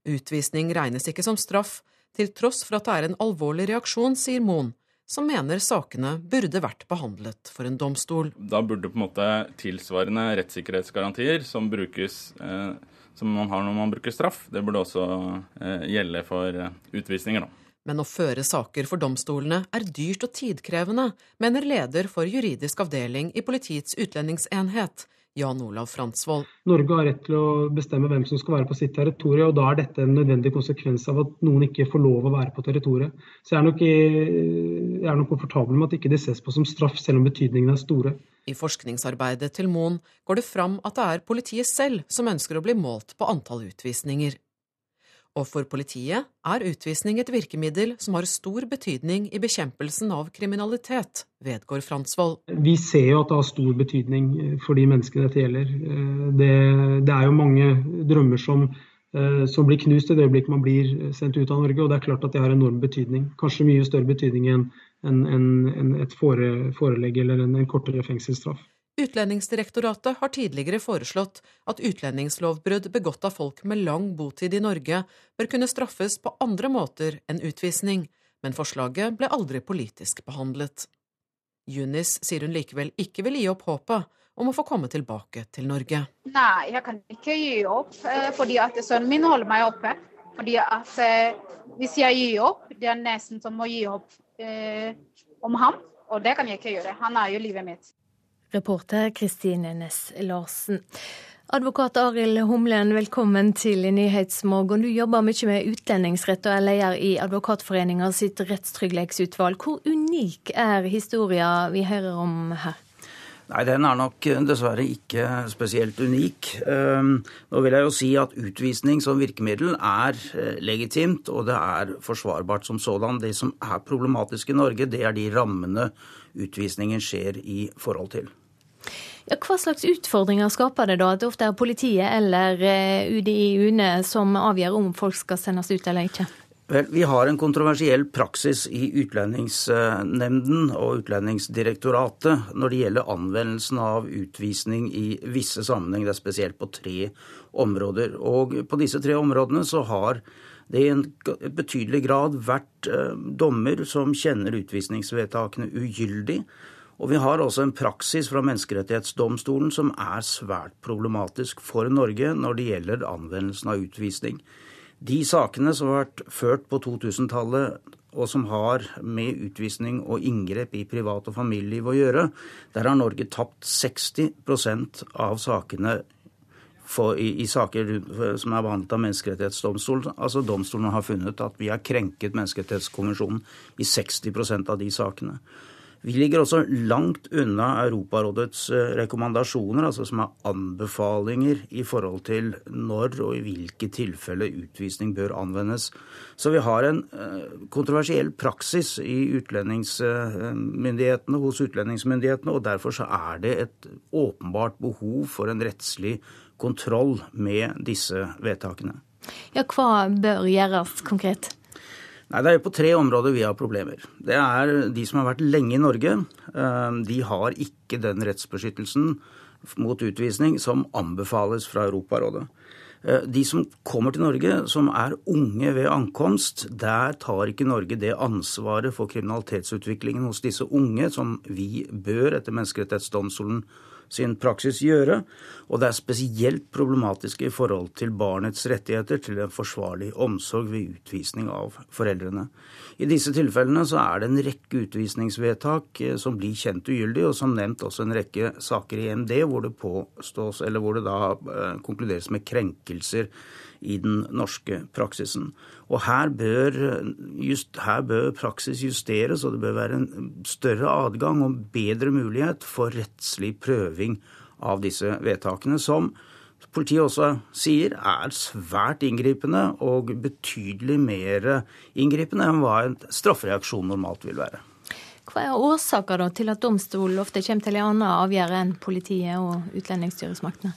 Speaker 34: Utvisning regnes ikke som straff, til tross for at det er en alvorlig reaksjon, sier Moen som mener sakene burde vært behandlet for en domstol.
Speaker 35: Da burde på en måte tilsvarende rettssikkerhetsgarantier som, brukes, eh, som man har når man bruker straff, det burde også eh, gjelde for eh, utvisninger. Da.
Speaker 34: Men å føre saker for domstolene er dyrt og tidkrevende, mener leder for juridisk avdeling i Politiets utlendingsenhet, Jan Olav Fransvold.
Speaker 36: Norge har rett til å bestemme hvem som skal være på sitt territorium, og da er dette en nødvendig konsekvens av at noen ikke får lov å være på territoriet. Så jeg er nok, jeg er nok komfortabel med at ikke det ses på som straff, selv om betydningene er store.
Speaker 34: I forskningsarbeidet til Moen går det fram at det er politiet selv som ønsker å bli målt på antall utvisninger. Og for politiet er utvisning et virkemiddel som har stor betydning i bekjempelsen av kriminalitet, vedgår Fransvold.
Speaker 36: Vi ser jo at det har stor betydning eh, for de menneskene dette gjelder. Eh, det, det er jo mange drømmer som, eh, som blir knust i det øyeblikket man blir sendt ut av Norge, og det er klart at det har enorm betydning. Kanskje mye større betydning enn en, en, et et forelegg eller en, en kortere fengselsstraff.
Speaker 34: Utlendingsdirektoratet har tidligere foreslått at utlendingslovbrudd begått av folk med lang botid i Norge bør kunne straffes på andre måter enn utvisning, men forslaget ble aldri politisk behandlet. Junis sier hun likevel ikke vil gi opp håpet om å få komme tilbake til Norge.
Speaker 33: Nei, jeg kan ikke gi opp, eh, fordi at sønnen min holder meg oppe. Fordi at eh, Hvis jeg gir opp, det er nesten som å gi opp eh, om ham, og det kan jeg ikke gjøre. Han er jo livet mitt.
Speaker 1: Reporter Kristine Næss Larsen. Advokat Arild Humlen, velkommen til Nyhetsmorgen. Du jobber mye med utlendingsrett og er leder i Advokatforeninga sitt rettstrygghetsutvalg. Hvor unik er historien vi hører om her?
Speaker 37: Nei, den er nok dessverre ikke spesielt unik. Ehm, nå vil jeg jo si at utvisning som virkemiddel er eh, legitimt, og det er forsvarbart som sådan. Det som er problematisk i Norge, det er de rammene utvisningen skjer i forhold til.
Speaker 1: Ja, hva slags utfordringer skaper det da at det ofte er politiet eller eh, UDI UNE som avgjør om folk skal sendes ut eller ikke?
Speaker 37: Vel, Vi har en kontroversiell praksis i Utlendingsnemnden og Utlendingsdirektoratet når det gjelder anvendelsen av utvisning i visse sammenhenger. Det er spesielt på tre områder. Og på disse tre områdene så har det i en betydelig grad vært eh, dommer som kjenner utvisningsvedtakene ugyldig. Og vi har også en praksis fra Menneskerettighetsdomstolen som er svært problematisk for Norge når det gjelder anvendelsen av utvisning. De sakene som har vært ført på 2000-tallet, og som har med utvisning og inngrep i privat- og familieliv å gjøre, der har Norge tapt 60 av sakene for, i, i, saker som er behandlet av Menneskerettighetsdomstolen. Altså Domstolen har funnet at vi har krenket Menneskerettighetskonvensjonen i 60% av de sakene. Vi ligger også langt unna Europarådets eh, rekommandasjoner, altså som er anbefalinger i forhold til når og i hvilke tilfeller utvisning bør anvendes. Så vi har en eh, kontroversiell praksis i utlendingsmyndighetene, hos utlendingsmyndighetene, og derfor så er det et åpenbart behov for en rettslig kontroll med disse vedtakene.
Speaker 1: Ja, Hva bør gjøres konkret?
Speaker 37: Nei, Det er jo på tre områder vi har problemer. Det er de som har vært lenge i Norge. Eh, de har ikke den rettsbeskyttelsen mot utvisning som anbefales fra Europarådet. Eh, de som kommer til Norge som er unge ved ankomst, der tar ikke Norge det ansvaret for kriminalitetsutviklingen hos disse unge som vi bør etter Menneskerettighetsdomstolen sin praksis gjøre, og det er spesielt problematisk i forhold til barnets rettigheter til en forsvarlig omsorg ved utvisning av foreldrene. I disse tilfellene så er det en rekke utvisningsvedtak eh, som blir kjent ugyldig, og som nevnt også en rekke saker i EMD hvor det påstås, eller hvor det da eh, konkluderes med krenkelser i den norske praksisen. Og her bør, just, her bør praksis justeres, og det bør være en større adgang og bedre mulighet for rettslig prøving av disse vedtakene, som politiet også sier er svært inngripende og betydelig mer inngripende enn hva en straffereaksjon normalt vil være.
Speaker 1: Hva er årsaker til at domstolen ofte kommer til en annen avgjørelse enn politiet og utlendingsstyresmaktene?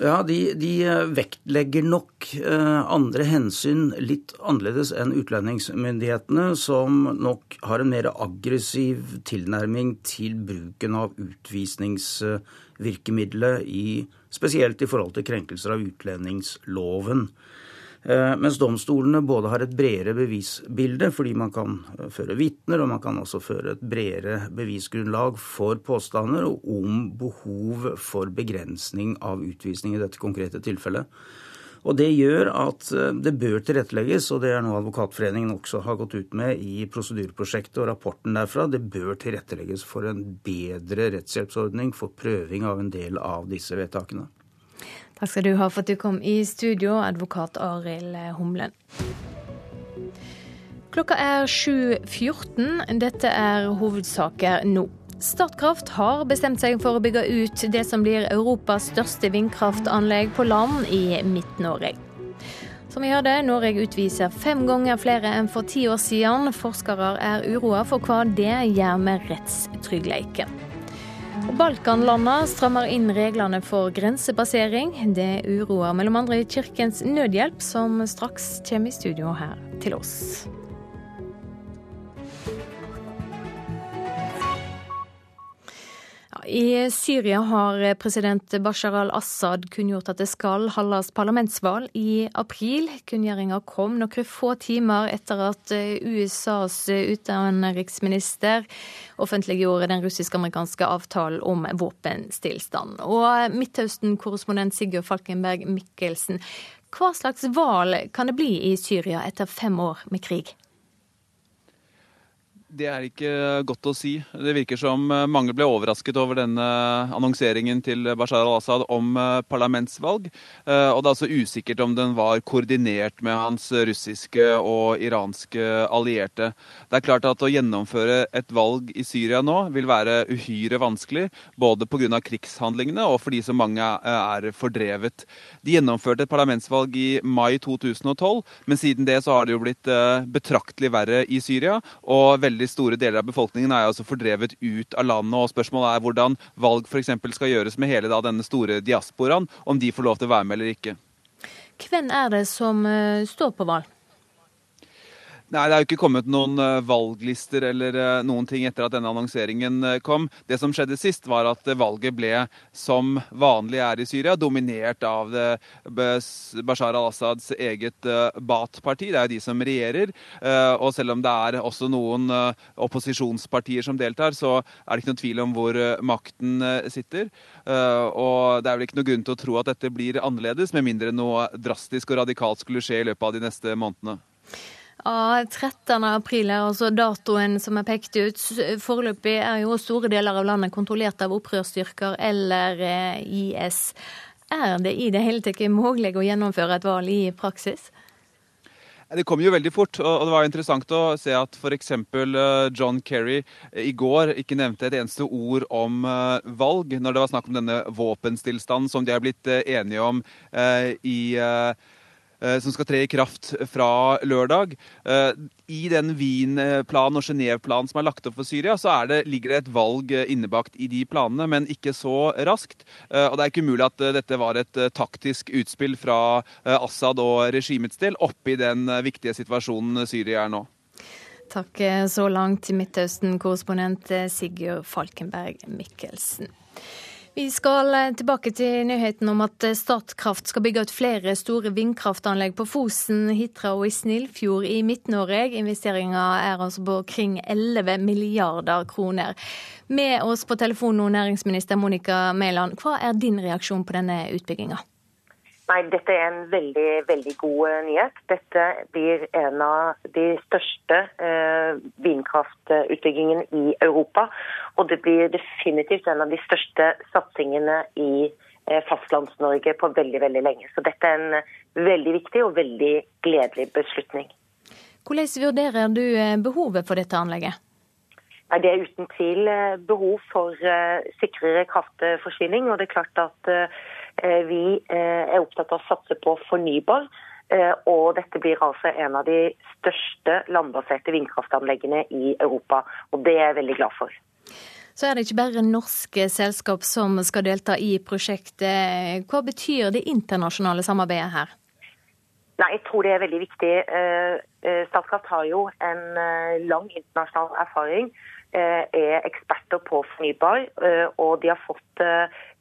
Speaker 37: Ja, de, de, eh, vektlegger nok eh, andre hensyn litt annerledes enn utlendingsmyndighetene, som nok har en mer aggressiv tilnærming til bruken av utvisningsvirkemidlet, i, spesielt i forhold til krenkelser av utlendingsloven. Eh, mens domstolene både har et bredere bevisbilde, fordi man kan eh, føre vitner, og man kan også føre et bredere bevisgrunnlag for påstander om behov for begrensning av utvisning i dette konkrete tilfellet. Og Det gjør at eh, det bør tilrettelegges, og det er noe Advokatforeningen også har gått ut med i prosedyreprosjektet og rapporten derfra. Det bør tilrettelegges for en bedre rettshjelpsordning for prøving av en del av disse vedtakene.
Speaker 1: Takk skal du ha for at du kom i studio, advokat Arild Humlen. Klokka er 7.14. Dette er hovedsaker nå. Statkraft har bestemt seg for å bygge ut det som blir Europas største vindkraftanlegg på land i Midt-Norge. Som vi hørte, Norge utviser fem ganger flere enn for ti år siden. Forskere er uroa for hva det gjør med rettstryggheten. Balkanlandene strammer inn reglene for grensepassering. Det uroer mellom andre Kirkens Nødhjelp, som straks kommer i studio her til oss. I Syria har president Bashar al-Assad kunngjort at det skal holdes parlamentsvalg i april. Kunngjøringa kom noen få timer etter at USAs utenriksminister offentliggjorde den russisk-amerikanske avtalen om våpenstillstand. Og Midtøsten-korrespondent Sigurd Falkenberg Mikkelsen, hva slags valg kan det bli i Syria etter fem år med krig?
Speaker 38: Det er ikke godt å si. Det virker som eh, mange ble overrasket over denne annonseringen til Bashar al-Assad om eh, parlamentsvalg. Eh, og det er altså usikkert om den var koordinert med hans russiske og iranske allierte. Det er klart at å gjennomføre et valg i Syria nå vil være uhyre vanskelig, både pga. krigshandlingene og fordi så mange er fordrevet. De gjennomførte et parlamentsvalg i mai 2012, men siden det så har det jo blitt betraktelig verre i Syria. og veldig veldig store deler av befolkningen er altså fordrevet ut av landet. og Spørsmålet er hvordan valg f.eks. skal gjøres med hele da, denne store diasporaen, om de får lov til å være med eller ikke.
Speaker 1: Hvem er det som uh, står på valg?
Speaker 38: Nei, Det er jo ikke kommet noen eh, valglister eller eh, noen ting etter at denne annonseringen eh, kom. Det som skjedde sist, var at valget ble, som vanlig er i Syria, dominert av Bashar al-Assads eget Bat-parti. Det er jo de som regjerer. Og selv om det er også noen opposisjonspartier som deltar, så er det ikke noen tvil om hvor makten sitter. Og det er vel ikke noen grunn til å tro at dette blir annerledes, med mindre noe drastisk og radikalt skulle skje i løpet av de neste månedene.
Speaker 1: Ja, 13. april er altså datoen som er pekt ut. Foreløpig er jo store deler av landet kontrollert av opprørsstyrker eller eh, IS. Er det i det hele tatt mulig å gjennomføre et valg i praksis?
Speaker 38: Det kom jo veldig fort, og det var interessant å se at f.eks. Eh, John Kerry i går ikke nevnte et eneste ord om eh, valg, når det var snakk om denne våpenstillstanden som de er blitt enige om i Eh, som skal tre i kraft fra lørdag. Eh, I den Wien-planen og Genéve-planen som er lagt opp for Syria, så det, ligger det et valg eh, innebakt i de planene, men ikke så raskt. Og det er ikke umulig at dette var et taktisk utspill fra Assad og regimets del oppi den viktige situasjonen Syria er nå.
Speaker 1: Takk så langt, Midtøsten-korrespondent Sigurd Falkenberg Mikkelsen. Vi skal eh, tilbake til nyheten om at eh, Statkraft skal bygge ut flere store vindkraftanlegg på Fosen, Hitra og i Snillfjord i Midt-Norge. Investeringa er altså på kring 11 milliarder kroner. Med oss på telefon nå, næringsminister Monica Mæland. Hva er din reaksjon på denne utbygginga?
Speaker 39: Nei, Dette er en veldig veldig god eh, nyhet. Dette blir en av de største eh, vindkraftutbyggingene i Europa. Og det blir definitivt en av de største satsingene i eh, Fastlands-Norge på veldig veldig lenge. Så dette er en veldig viktig og veldig gledelig beslutning.
Speaker 1: Hvordan vurderer du eh, behovet for dette anlegget?
Speaker 39: Nei, Det er uten tvil eh, behov for sikrere kraftforsyning. og det er klart at Eh, vi eh, er opptatt av å satse på fornybar. Eh, og dette blir altså en av de største landbaserte vindkraftanleggene i Europa. Og det er jeg veldig glad for.
Speaker 1: Så er det ikke bare norske selskap som skal delta i prosjektet. Hva betyr det internasjonale samarbeidet her?
Speaker 39: Nei, Jeg tror det er veldig viktig. Statkraft har jo en lang internasjonal erfaring. Er eksperter på fornybar, og de har fått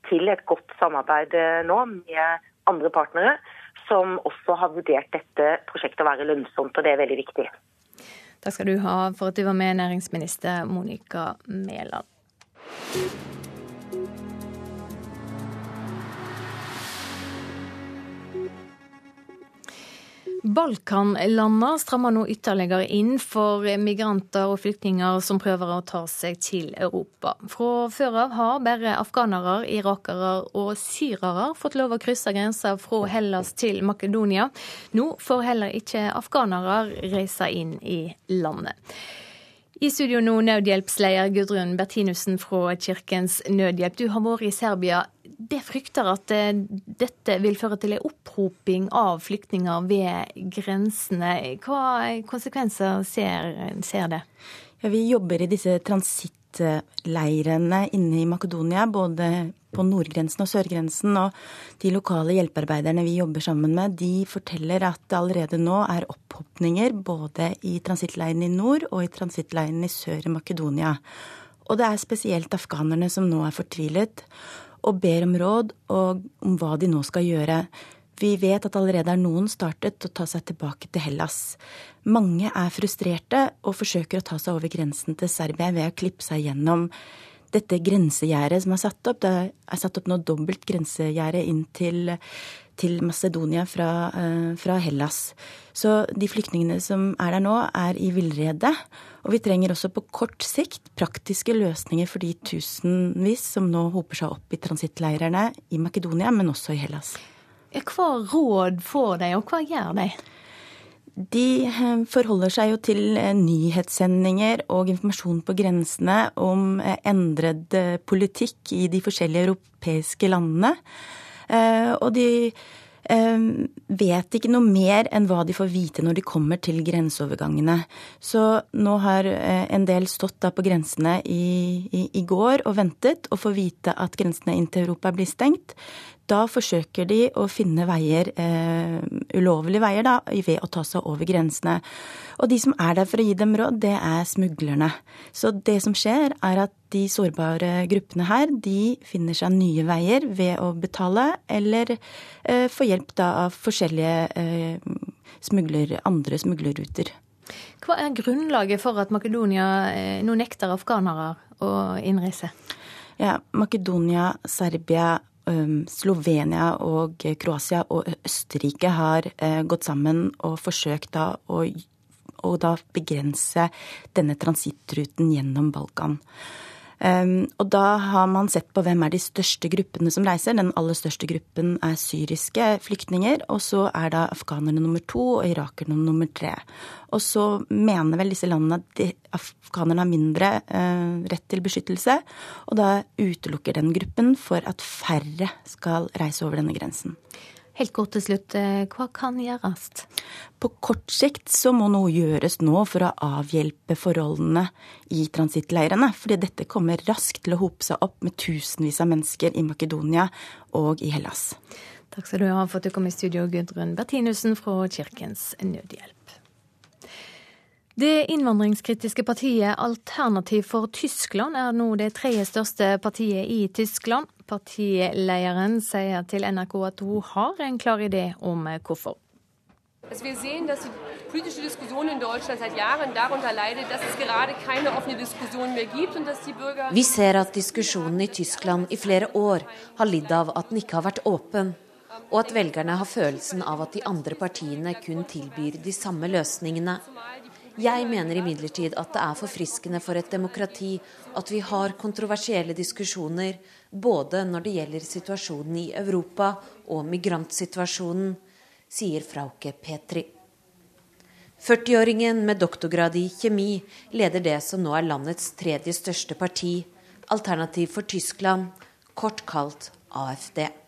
Speaker 39: til et godt samarbeid eh, nå med andre partnere, som også har vurdert dette prosjektet å være lønnsomt, og det er veldig viktig.
Speaker 1: Takk skal du ha for at du var med, næringsminister Monica Mæland. Balkanlandene strammer nå ytterligere inn for migranter og flyktninger som prøver å ta seg til Europa. Fra før av har bare afghanere, irakere og syrere fått lov å krysse grensa fra Hellas til Makedonia. Nå får heller ikke afghanere reise inn i landet. I studio nå, nødhjelpsleder Gudrun Bertinussen fra Kirkens Nødhjelp. Du har vært i Serbia det frykter at eh, dette vil føre til en opphoping av flyktninger ved grensene. Hva konsekvenser ser, ser det?
Speaker 40: Ja, vi jobber i disse transittleirene inne i Makedonia, både på nordgrensen og sørgrensen. Og de lokale hjelpearbeiderne vi jobber sammen med, de forteller at det allerede nå er opphopninger både i transittleiren i nord og i transittleiren i sør i Makedonia. Og det er spesielt afghanerne som nå er fortvilet og ber om råd og om hva de nå skal gjøre. Vi vet at allerede er noen startet å ta seg tilbake til Hellas. Mange er frustrerte og forsøker å ta seg over grensen til Serbia ved å klippe seg gjennom dette grensegjerdet som er satt opp. Det er satt opp noe dobbelt grensegjerde inn til, til Macedonia fra, uh, fra, Hellas. Så de flyktningene som er der nå, er i villrede. Og vi trenger også på kort sikt praktiske løsninger for de tusenvis som nå hoper seg opp i transittleirene i Makedonia, men også i Hellas.
Speaker 1: Hva råd får de, og hva gjør de?
Speaker 40: De eh, forholder seg jo til eh, nyhetssendinger og informasjon på grensene om eh, endret politikk i de forskjellige europeiske landene. Og de vet ikke noe mer enn hva de får vite når de kommer til grenseovergangene. Så nå har eh, en del stått da på grensene i, i, i går og ventet og får vite at grensene inn til Europa blir stengt. Da forsøker de å finne veier, eh, ulovlige veier, da, ved å ta seg over grensene. Og de som er der for å gi dem råd, det er smuglerne. Så det som skjer, er at de sårbare gruppene her, de finner seg nye veier ved å betale, eller eh, få hjelp da av forskjellige eh, smugler, andre smuglerruter.
Speaker 1: Hva er grunnlaget for at Makedonia nå nekter afghanere å innreise?
Speaker 40: Ja, Makedonia, Serbia, Slovenia og Kroatia og Østerrike har eh, gått sammen og forsøkt da å, å da begrense denne transittruten gjennom Balkan. Um, og da har man sett på hvem er de største gruppene som reiser. Den aller største gruppen er syriske flyktninger, og så er da afghanerne nummer to og irakerne nummer tre. Og så mener vel disse landene at afghanerne har mindre uh, rett til beskyttelse, og da utelukker den gruppen for at færre skal reise over denne grensen.
Speaker 1: Helt kort til slutt, eh, hva kan gjøres?
Speaker 40: På kort sikt så må noe gjøres nå for å avhjelpe forholdene i transittleirene. Fordi dette kommer raskt til å hope seg opp med tusenvis av mennesker i Makedonia og i Hellas.
Speaker 1: Takk skal du ha for at du kom i studio, Gudrun Bertinussen fra Kirkens Nødhjelp. Det innvandringskritiske partiet Alternativ for Tyskland er nå det tredje største partiet i Tyskland. Partilederen sier til NRK at hun har en klar idé om hvorfor.
Speaker 41: Also wir sehen, dass die politische Diskussion in Deutschland seit Jahren darunter leidet, dass es gerade keine offene Diskussion mehr gibt und dass die Bürger
Speaker 42: Vi ser at diskusjonen i Tyskland i flere år har lidd av at den ikke har vært åpen, og at velgerne har følelsen av at de andre partiene kun tilbyr de samme løsningene. Jeg mener imidlertid at det er forfriskende for et demokrati at vi har kontroversielle diskusjoner både når det gjelder situasjonen i Europa og migrantsituasjonen, sier Frauke Petri. 40-åringen med doktorgrad i kjemi leder det som nå er landets tredje største parti, Alternativ for Tyskland, kort kalt AFD.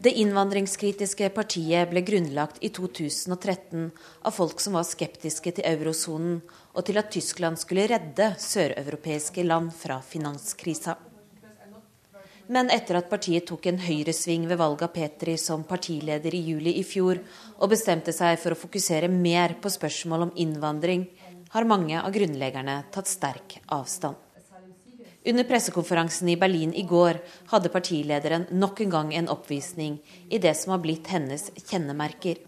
Speaker 42: Det innvandringskritiske partiet ble grunnlagt i 2013 av folk som var skeptiske til eurosonen og til at Tyskland skulle redde søreuropeiske land fra finanskrisa. Men etter at partiet tok en høyresving ved valget av Petri som partileder i juli i fjor, og bestemte seg for å fokusere mer på spørsmål om innvandring, har mange av grunnleggerne tatt sterk avstand. Under pressekonferansen i Berlin i går hadde partilederen nok en gang en oppvisning i det som har blitt hennes kjennemerker.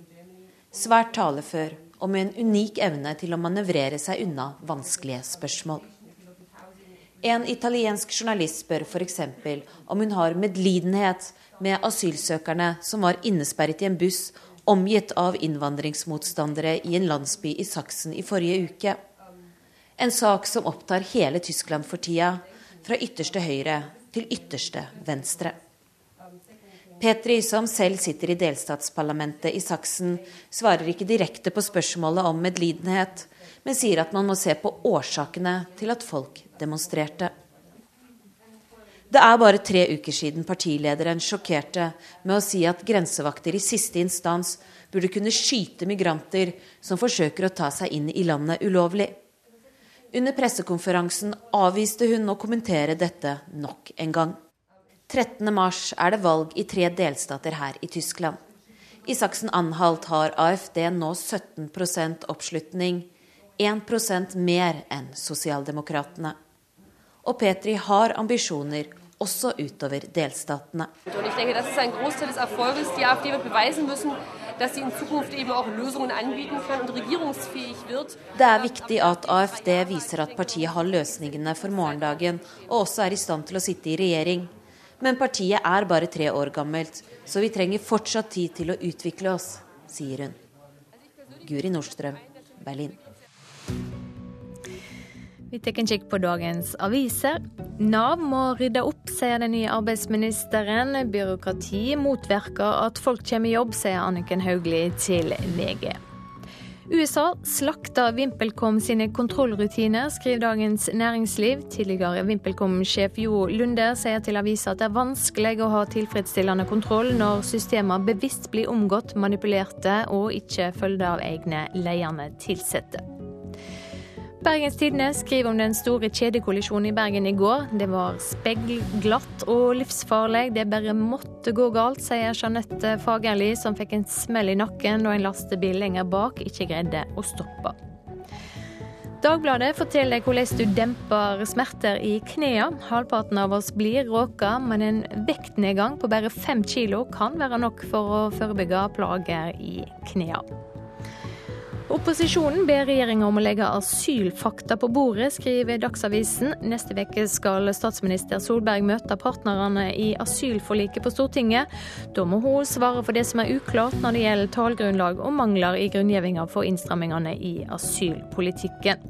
Speaker 42: Svært talefør og med en unik evne til å manøvrere seg unna vanskelige spørsmål. En italiensk journalist spør f.eks. om hun har medlidenhet med asylsøkerne som var innesperret i en buss omgitt av innvandringsmotstandere i en landsby i Saksen i forrige uke. En sak som opptar hele Tyskland for tida, fra ytterste høyre til ytterste venstre. Petri, som selv sitter i delstatsparlamentet i Saksen, svarer ikke direkte på spørsmålet om medlidenhet, men sier at man må se på årsakene til at folk demonstrerte. Det er bare tre uker siden partilederen sjokkerte med å si at grensevakter i siste instans burde kunne skyte migranter som forsøker å ta seg inn i landet ulovlig. Under pressekonferansen avviste hun å kommentere dette nok en gang. 13.3 er det valg i tre delstater her i Tyskland. I Saksen-Anhalt har AFD nå 17% oppslutning, 1% mer enn Sosialdemokratene. Og Petri har ambisjoner også utover delstatene.
Speaker 41: Og jeg tenker, det er en. Dass sie in Zukunft eben auch Lösungen anbieten kann und regierungsfähig wird.
Speaker 42: Det er viktig at AFD viser at partiet har løsningene for morgendagen, og også er i stand til å sitte i regjering. Men partiet er bare tre år gammelt, så vi trenger fortsatt tid til å utvikle oss, sier hun. Guri Nordstrøm, Berlin.
Speaker 1: Vi tar en kikk på dagens aviser. Nav må rydde opp, sier den nye arbeidsministeren. Byråkrati motvirker at folk kommer i jobb, sier Anniken Hauglie til VG. USA slakta VimpelCom sine kontrollrutiner, skriver Dagens Næringsliv. Tidligere VimpelCom-sjef Jo Lunde sier til avisa at det er vanskelig å ha tilfredsstillende kontroll når systemer bevisst blir omgått, manipulerte og ikke følger av egne ledende ansatte. Bergens Tidende skriver om den store kjedekollisjonen i Bergen i går. Det var speilglatt og livsfarlig. Det bare måtte gå galt, sier Jeanette Fagerli, som fikk en smell i nakken da en lastebil lenger bak ikke greide å stoppe. Dagbladet forteller hvordan du demper smerter i knærne. Halvparten av oss blir råka, men en vektnedgang på bare fem kilo kan være nok for å forebygge plager i knærne. Opposisjonen ber regjeringa om å legge asylfakta på bordet, skriver Dagsavisen. Neste uke skal statsminister Solberg møte partnerne i asylforliket på Stortinget. Da må hun svare for det som er uklart når det gjelder tallgrunnlag og mangler i grunngjevinga for innstrammingene i asylpolitikken.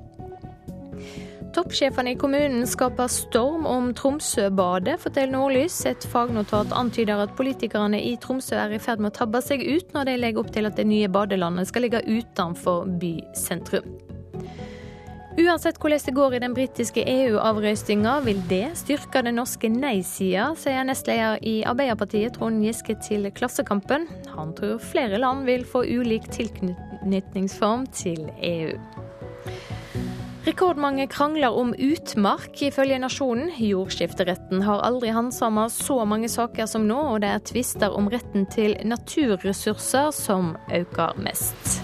Speaker 1: Toppsjefene i kommunen skaper storm om Tromsøbadet, forteller Nordlys. Et fagnotat antyder at politikerne i Tromsø er i ferd med å tabbe seg ut når de legger opp til at det nye badelandet skal ligge utenfor bysentrum. Uansett hvordan det går i den britiske EU-avrøstinga, vil det styrke den norske nei-sida, sier nestleder i Arbeiderpartiet Trond Giske til Klassekampen. Han tror flere land vil få ulik tilknytningsform til EU. Rekordmange krangler om utmark, ifølge Nasjonen. Jordskifteretten har aldri handsama så mange saker som nå, og det er tvister om retten til naturressurser som øker mest.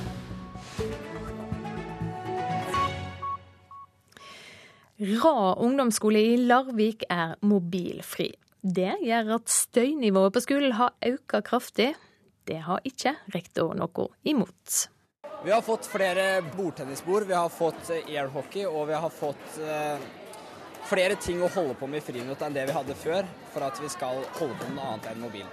Speaker 1: Ra ungdomsskole i Larvik er mobilfri. Det gjør at støynivået på skolen har økt kraftig. Det har ikke rektor noe imot.
Speaker 43: Vi har fått flere bordtennisbord, vi har fått airhockey og vi har fått eh, flere ting å holde på med i friminutt enn det vi hadde før, for at vi skal holde på med noe annet enn mobil.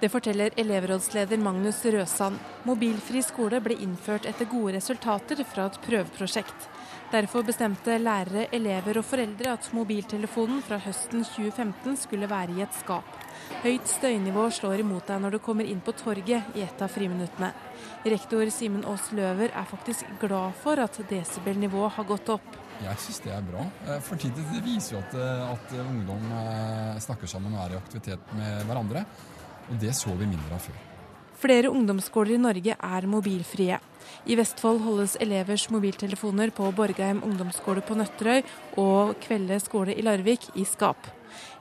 Speaker 44: Det forteller elevrådsleder Magnus Røsand. Mobilfri skole ble innført etter gode resultater fra et prøveprosjekt. Derfor bestemte lærere, elever og foreldre at mobiltelefonen fra høsten 2015 skulle være i et skap. Høyt støynivå slår imot deg når du kommer inn på torget i et av friminuttene. Rektor Simen Aas Løver er faktisk glad for at desibelnivået har gått opp.
Speaker 45: Jeg syns det er bra. Eh, for det viser jo at, eh, at ungdom eh, snakker sammen og er i aktivitet med hverandre. Og det så vi mindre av før.
Speaker 44: Flere ungdomsskoler i Norge er mobilfrie. I Vestfold holdes elevers mobiltelefoner på Borgheim ungdomsskole på Nøtterøy og Kvelde skole i Larvik i skap.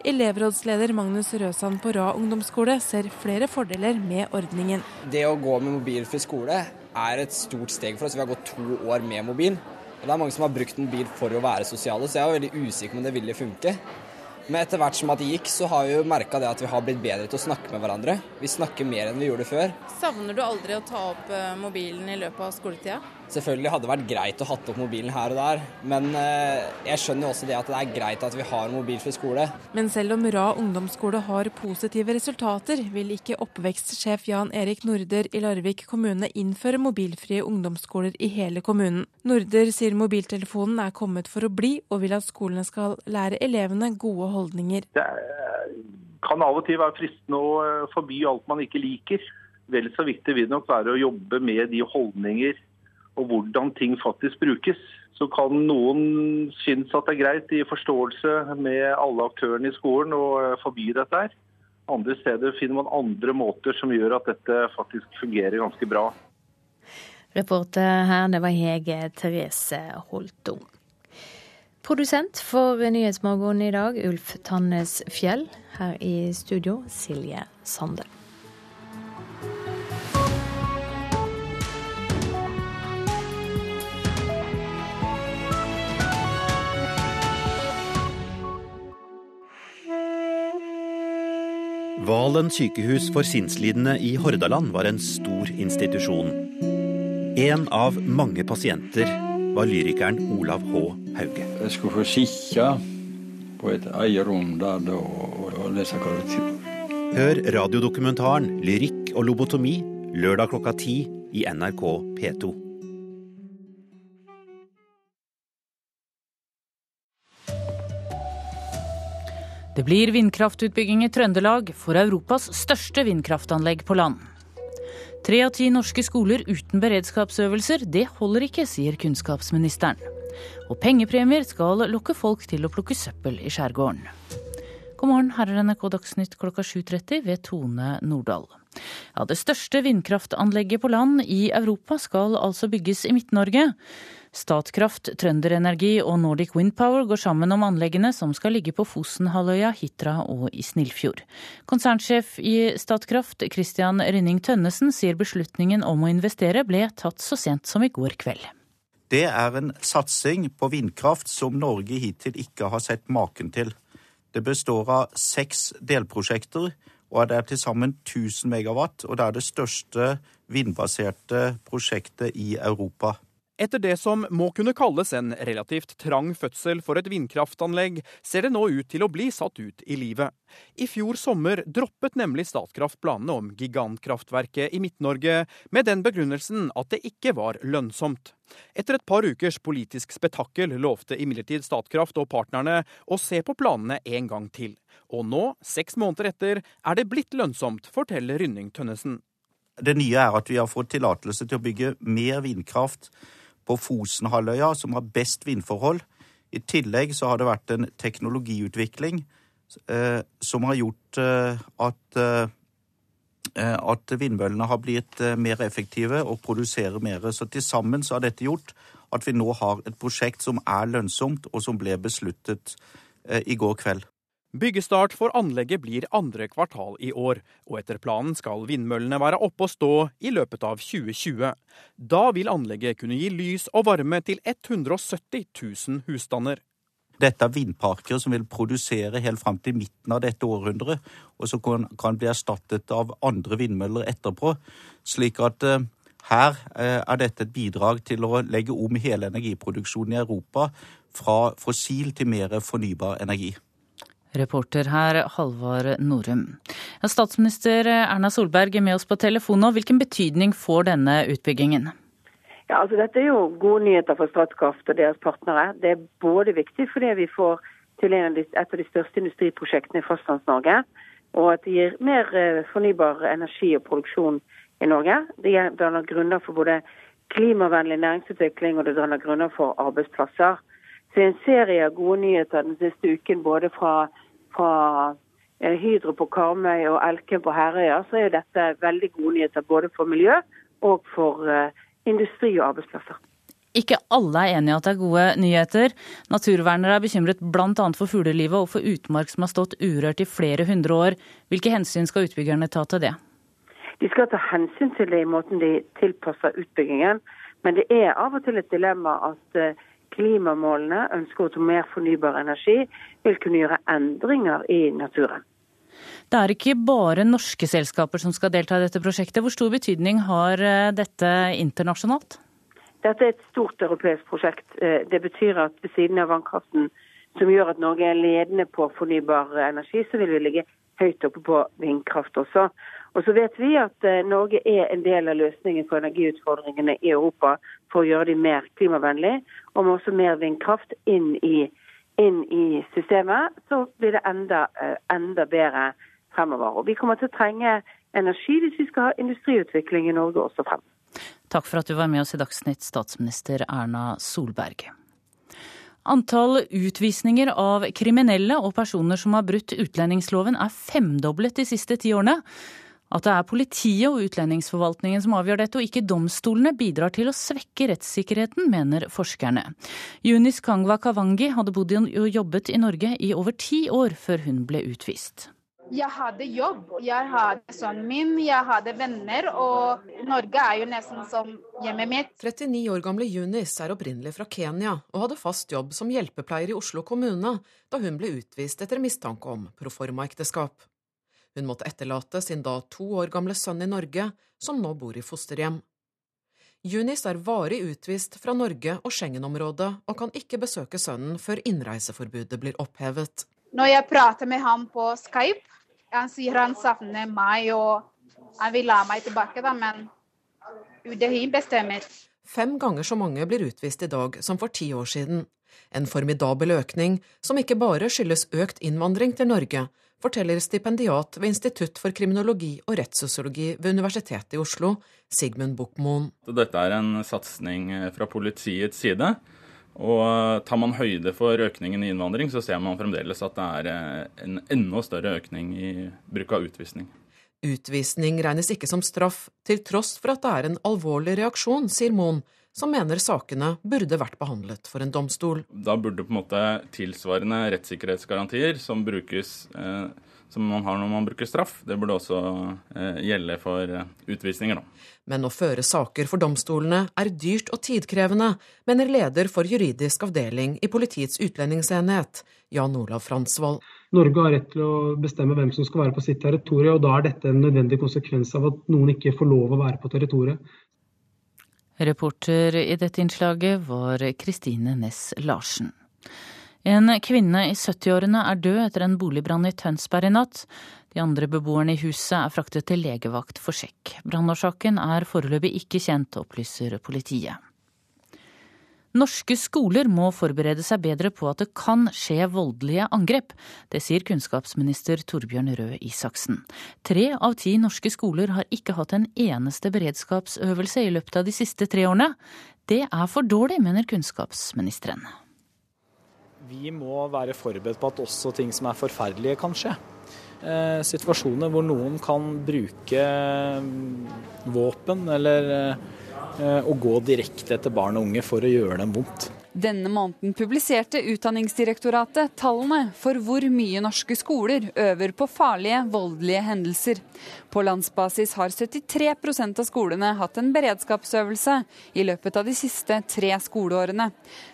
Speaker 44: Elevrådsleder Magnus Røsand på Ra ungdomsskole ser flere fordeler med ordningen.
Speaker 43: Det å gå med mobilfri skole er et stort steg for oss. Vi har gått to år med mobil. Og det er mange som har brukt en bil for å være sosiale, så jeg er veldig usikker på om det ville funke. Men etter hvert som at det gikk, så har vi jo merka at vi har blitt bedre til å snakke med hverandre. Vi snakker mer enn vi gjorde før.
Speaker 44: Savner du aldri å ta opp eh, mobilen i løpet av skoletida?
Speaker 43: Selvfølgelig hadde det vært greit å hatt opp mobilen her og der, men eh, jeg skjønner jo også det at det er greit at vi har mobilfri skole.
Speaker 44: Men selv om Ra ungdomsskole har positive resultater, vil ikke oppvekstsjef Jan Erik Norder i Larvik kommune innføre mobilfrie ungdomsskoler i hele kommunen. Norder sier mobiltelefonen er kommet for å bli, og vil at skolene skal lære elevene gode holdninger.
Speaker 46: Det kan av og til være fristende å eh, forby alt man ikke liker. Vel så viktig vil det nok være å jobbe med de holdninger og hvordan ting faktisk brukes. Så kan noen synes at det er greit i forståelse med alle aktørene i skolen å eh, forby dette her. Andre steder finner man andre måter som gjør at dette faktisk fungerer ganske bra.
Speaker 1: Reporter her, det var Hege Therese Holto. Produsent for Nyhetsmorgen i dag, Ulf Tannes Fjell. Her i studio, Silje Sande.
Speaker 47: Valen sykehus for sinnslidende i Hordaland var en stor institusjon. En av mange pasienter var lyrikeren Olav H. Hauge.
Speaker 48: Jeg skulle få sitte på et eget rom der da, og lese korrektur.
Speaker 47: Hør radiodokumentaren 'Lyrikk og lobotomi' lørdag klokka ti i NRK P2.
Speaker 30: Det blir vindkraftutbygging i Trøndelag for Europas største vindkraftanlegg på land. Tre av ti norske skoler uten beredskapsøvelser, det holder ikke, sier kunnskapsministeren. Og pengepremier skal lokke folk til å plukke søppel i skjærgården. God morgen, her er NRK Dagsnytt klokka 7.30 ved Tone Nordahl. Ja, Det største vindkraftanlegget på land i Europa skal altså bygges i Midt-Norge. Statkraft, Trønderenergi og Nordic Windpower går sammen om anleggene som skal ligge på Fosenhalvøya, Hitra og i Snillfjord. Konsernsjef i Statkraft, Christian Rynning Tønnesen, sier beslutningen om å investere ble tatt så sent som i går kveld.
Speaker 32: Det er en satsing på vindkraft som Norge hittil ikke har sett maken til. Det består av seks delprosjekter, og det er til sammen 1000 megawatt. Og det er det største vindbaserte prosjektet i Europa.
Speaker 39: Etter det som må kunne kalles en relativt trang fødsel for et vindkraftanlegg, ser det nå ut til å bli satt ut i livet. I fjor sommer droppet nemlig Statkraft planene om gigantkraftverket i Midt-Norge, med den begrunnelsen at det ikke var lønnsomt. Etter et par ukers politisk spetakkel lovte imidlertid Statkraft og partnerne å se på planene en gang til. Og nå, seks måneder etter, er det blitt lønnsomt, forteller Rynning Tønnesen.
Speaker 32: Det nye er at vi har fått tillatelse til å bygge mer vindkraft på Fosenhalvøya, som har best vindforhold. I tillegg så har det vært en teknologiutvikling eh, som har gjort eh, at, eh, at vindmøllene har blitt eh, mer effektive og produserer mer. Så til sammen så har dette gjort at vi nå har et prosjekt som er lønnsomt, og som ble besluttet eh, i går kveld.
Speaker 39: Byggestart for anlegget blir andre kvartal i år, og etter planen skal vindmøllene være oppe og stå i løpet av 2020. Da vil anlegget kunne gi lys og varme til 170 000 husstander.
Speaker 32: Dette er vindparker som vil produsere helt fram til midten av dette århundret, og som kan, bli erstattet av andre vindmøller etterpå. Slik at eh, her eh, er dette et bidrag til å legge om hele energiproduksjonen i Europa fra fossil til mer fornybar energi.
Speaker 30: Reporter her, Halvard Norum. Ja, statsminister Erna Solberg er med oss på telefon nå. Hvilken betydning får denne utbyggingen?
Speaker 49: Ja, altså Dette er jo gode nyheter for Statkraft og deres partnere. Det er både viktig fordi vi får til et av de største industriprosjektene i Fastlands-Norge, og at det gir mer eh, fornybar energi og produksjon i Norge. Det danner grunner for både klimavennlig næringsutvikling og det danner grunner for arbeidsplasser. Så en serie av gode nyheter den siste uken både fra, fra eh, Hydro på Karmøy og Elkem på Herøya, så er dette veldig gode nyheter både for miljø og for uh, industri og arbeidsplasser.
Speaker 30: Ikke alle er enig i at det er gode nyheter. Naturvernere er bekymret bl.a. for fuglelivet og for utmark som har stått urørt i flere hundre år. Hvilke hensyn skal utbyggerne ta til det?
Speaker 49: De skal ta hensyn til det i måten de tilpasser utbyggingen. Men det er av og til et dilemma at eh, klimamålene ønsker å ta mer fornybar energi, vil kunne gjøre endringer i naturen.
Speaker 30: Det er ikke bare norske selskaper som skal delta i dette prosjektet. Hvor stor betydning har eh, dette internasjonalt?
Speaker 49: Dette er et stort europeisk prosjekt. Eh, det betyr at ved siden av vannkraften, som gjør at Norge er ledende på fornybar energi, så vil vi ligge høyt oppe på vindkraft også. Og så vet vi at eh, Norge er en del av løsningen for energiutfordringene i Europa for å gjøre dem mer klimavennlige, og med også mer vindkraft inn i, inn i systemet, så blir det enda, enda bedre fremover. Og vi kommer til å trenge energi hvis vi skal ha industriutvikling i Norge også frem.
Speaker 30: Takk for at du var med oss i Dagsnytt, statsminister Erna Solberg. Antall utvisninger av kriminelle og personer som har brutt utlendingsloven er femdoblet de siste ti årene. At det er politiet og utlendingsforvaltningen som avgjør dette, og ikke domstolene, bidrar til å svekke rettssikkerheten, mener forskerne. Yunis Kangwa Kavangi hadde bodd og jobbet i Norge i over ti år før hun ble utvist.
Speaker 33: Jeg hadde jobb, jeg hadde sønnen min, jeg hadde venner, og Norge er jo nesten som hjemmet mitt.
Speaker 34: 39 år gamle Yunis er opprinnelig fra Kenya og hadde fast jobb som hjelpepleier i Oslo kommune da hun ble utvist etter mistanke om proforma-ekteskap. Hun måtte etterlate sin da to år gamle sønn i Norge, som nå bor i fosterhjem. Junis er varig utvist fra Norge og Schengen-området og kan ikke besøke sønnen før innreiseforbudet blir opphevet.
Speaker 33: Når jeg prater med ham på Skype, han sier han savner meg og han vil ha meg tilbake, da, men UDI bestemmer.
Speaker 34: Fem ganger så mange blir utvist i dag som for ti år siden. En formidabel økning som ikke bare skyldes økt innvandring til Norge, forteller stipendiat ved Institutt for kriminologi og rettssosiologi ved Universitetet i Oslo, Sigmund Buchmoen.
Speaker 35: Dette er en satsing fra politiets side. Og tar man høyde for økningen i innvandring, så ser man fremdeles at det er eh, en enda større økning i bruk av utvisning.
Speaker 34: Utvisning regnes ikke som straff, til tross for at det er en alvorlig reaksjon, sier Moen, som mener sakene burde vært behandlet for en domstol.
Speaker 35: Da burde på en måte tilsvarende rettssikkerhetsgarantier som brukes eh, som man har når man bruker straff. Det burde også eh, gjelde for eh, utvisninger, da.
Speaker 34: Men å føre saker for domstolene er dyrt og tidkrevende, mener leder for juridisk avdeling i Politiets utlendingsenhet, Jan Olav Fransvold.
Speaker 36: Norge har rett til å bestemme hvem som skal være på sitt territorium, og da er dette en nødvendig konsekvens av at noen ikke får lov å være på territoriet.
Speaker 30: Reporter i dette innslaget var Kristine Næss Larsen. En kvinne i 70-årene er død etter en boligbrann i Tønsberg i natt. De andre beboerne i huset er fraktet til legevakt for sjekk. Brannårsaken er foreløpig ikke kjent, opplyser politiet. Norske skoler må forberede seg bedre på at det kan skje voldelige angrep. Det sier kunnskapsminister Torbjørn Røe Isaksen. Tre av ti norske skoler har ikke hatt en eneste beredskapsøvelse i løpet av de siste tre årene. Det er for dårlig, mener kunnskapsministeren.
Speaker 50: Vi må være forberedt på at også ting som er forferdelige, kan skje. Eh, situasjoner hvor noen kan bruke mm, våpen eller eh, å gå direkte etter barn og unge for å gjøre dem vondt.
Speaker 3: Denne måneden publiserte Utdanningsdirektoratet tallene for hvor mye norske skoler øver på farlige, voldelige hendelser. På landsbasis har 73% av skolene hatt en beredskapsøvelse i løpet av de siste tre skoleårene.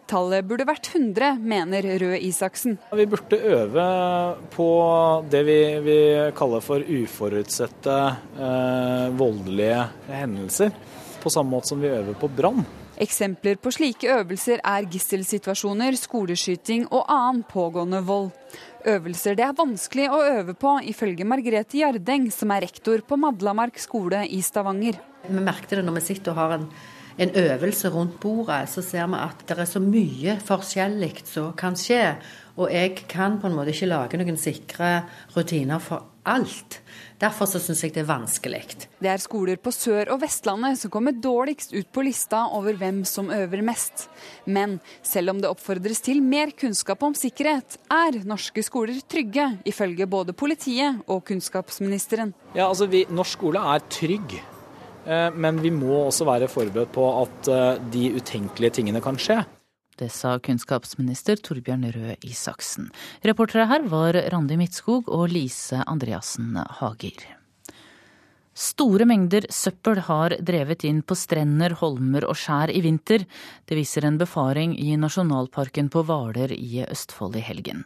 Speaker 3: Tallet burde vært 100, mener Røe Isaksen.
Speaker 2: Vi burde øve på det vi, vi kaller for uforutsette eh, voldelige hendelser. På samme måte som vi øver på brann.
Speaker 3: Eksempler på slike øvelser er gisselsituasjoner, skoleskyting og annen pågående vold. Øvelser det er vanskelig å øve på, ifølge Margrethe Jardeng, som er rektor på Madlamark skole i Stavanger.
Speaker 51: Vi merket det når vi sitter og har en, en øvelse rundt bordet, så ser vi at det er så mye forskjellig som kan skje. Og jeg kan på en måte ikke lage noen sikre rutiner for alt. Derfor så syns jeg det er vanskelig.
Speaker 3: Det er skoler på Sør- og Vestlandet som kommer dårligst ut på lista over hvem som øver mest. Men selv om det oppfordres til mer kunnskap om sikkerhet, er norske skoler trygge, ifølge både politiet og kunnskapsministeren.
Speaker 2: Ja, altså vi, Norsk skole er trygg, eh, men vi må også være forberedt på at eh, de utenkelige tingene kan skje.
Speaker 30: Det sa kunnskapsminister Torbjørn Røe Isaksen. Reportere her var Randi Midtskog og Lise Andreassen Hager. Store mengder søppel har drevet inn på strender, holmer og skjær i vinter. Det viser en befaring i nasjonalparken på Hvaler i Østfold i helgen.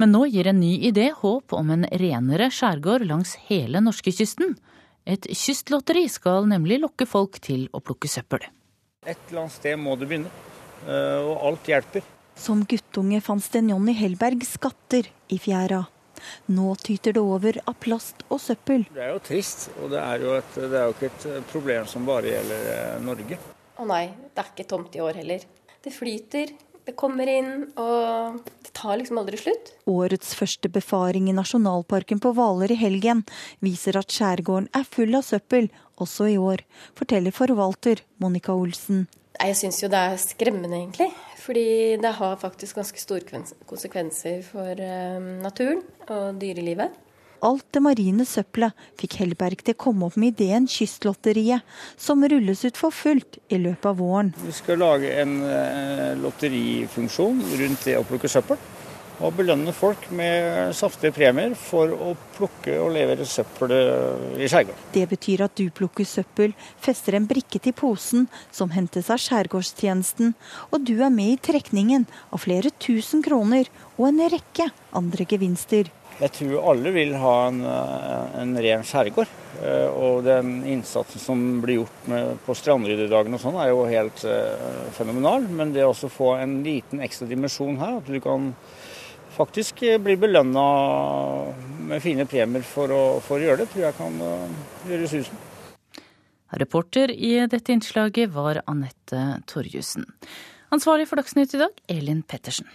Speaker 30: Men nå gir en ny idé håp om en renere skjærgård langs hele norskekysten. Et kystlotteri skal nemlig lokke folk til å plukke søppel.
Speaker 39: Et eller annet sted må det begynne, og alt hjelper.
Speaker 52: Som guttunge fant Sten Jonny Hellberg skatter i fjæra. Nå tyter det over av plast og søppel.
Speaker 39: Det er jo trist, og det er jo, et, det er jo ikke et problem som bare gjelder eh, Norge.
Speaker 46: Å nei, det er ikke tomt i år heller. Det flyter, det kommer inn, og det tar liksom aldri slutt.
Speaker 52: Årets første befaring i nasjonalparken på Hvaler i helgen viser at skjærgården er full av søppel også i år, forteller forvalter Monica Olsen.
Speaker 46: Jeg syns jo det er skremmende, egentlig. Fordi det har faktisk ganske store konsekvenser for eh, naturen og dyrelivet.
Speaker 52: Alt det marine søppelet fikk Hellberg til å komme opp med ideen Kystlotteriet, som rulles ut for fullt i løpet av våren.
Speaker 39: Vi skal lage en eh, lotterifunksjon rundt det å plukke søppel. Og belønne folk med saftige premier for å plukke og levere søppel i skjærgården.
Speaker 52: Det betyr at du plukker søppel, fester en brikke til posen som hentes av Skjærgårdstjenesten, og du er med i trekningen av flere tusen kroner og en rekke andre gevinster.
Speaker 39: Jeg tror alle vil ha en, en ren skjærgård. Og den innsatsen som blir gjort med, på strandryddedagen og sånn, er jo helt eh, fenomenal. Men det å få en liten ekstra dimensjon her, at du kan faktisk blir belønna med fine premier for å, for å, gjøre det, tror jeg kan uh, gjøre susen.
Speaker 30: Reporter i dette innslaget var Anette Torjussen. Ansvarlig for Dagsnytt i dag, Elin Pettersen.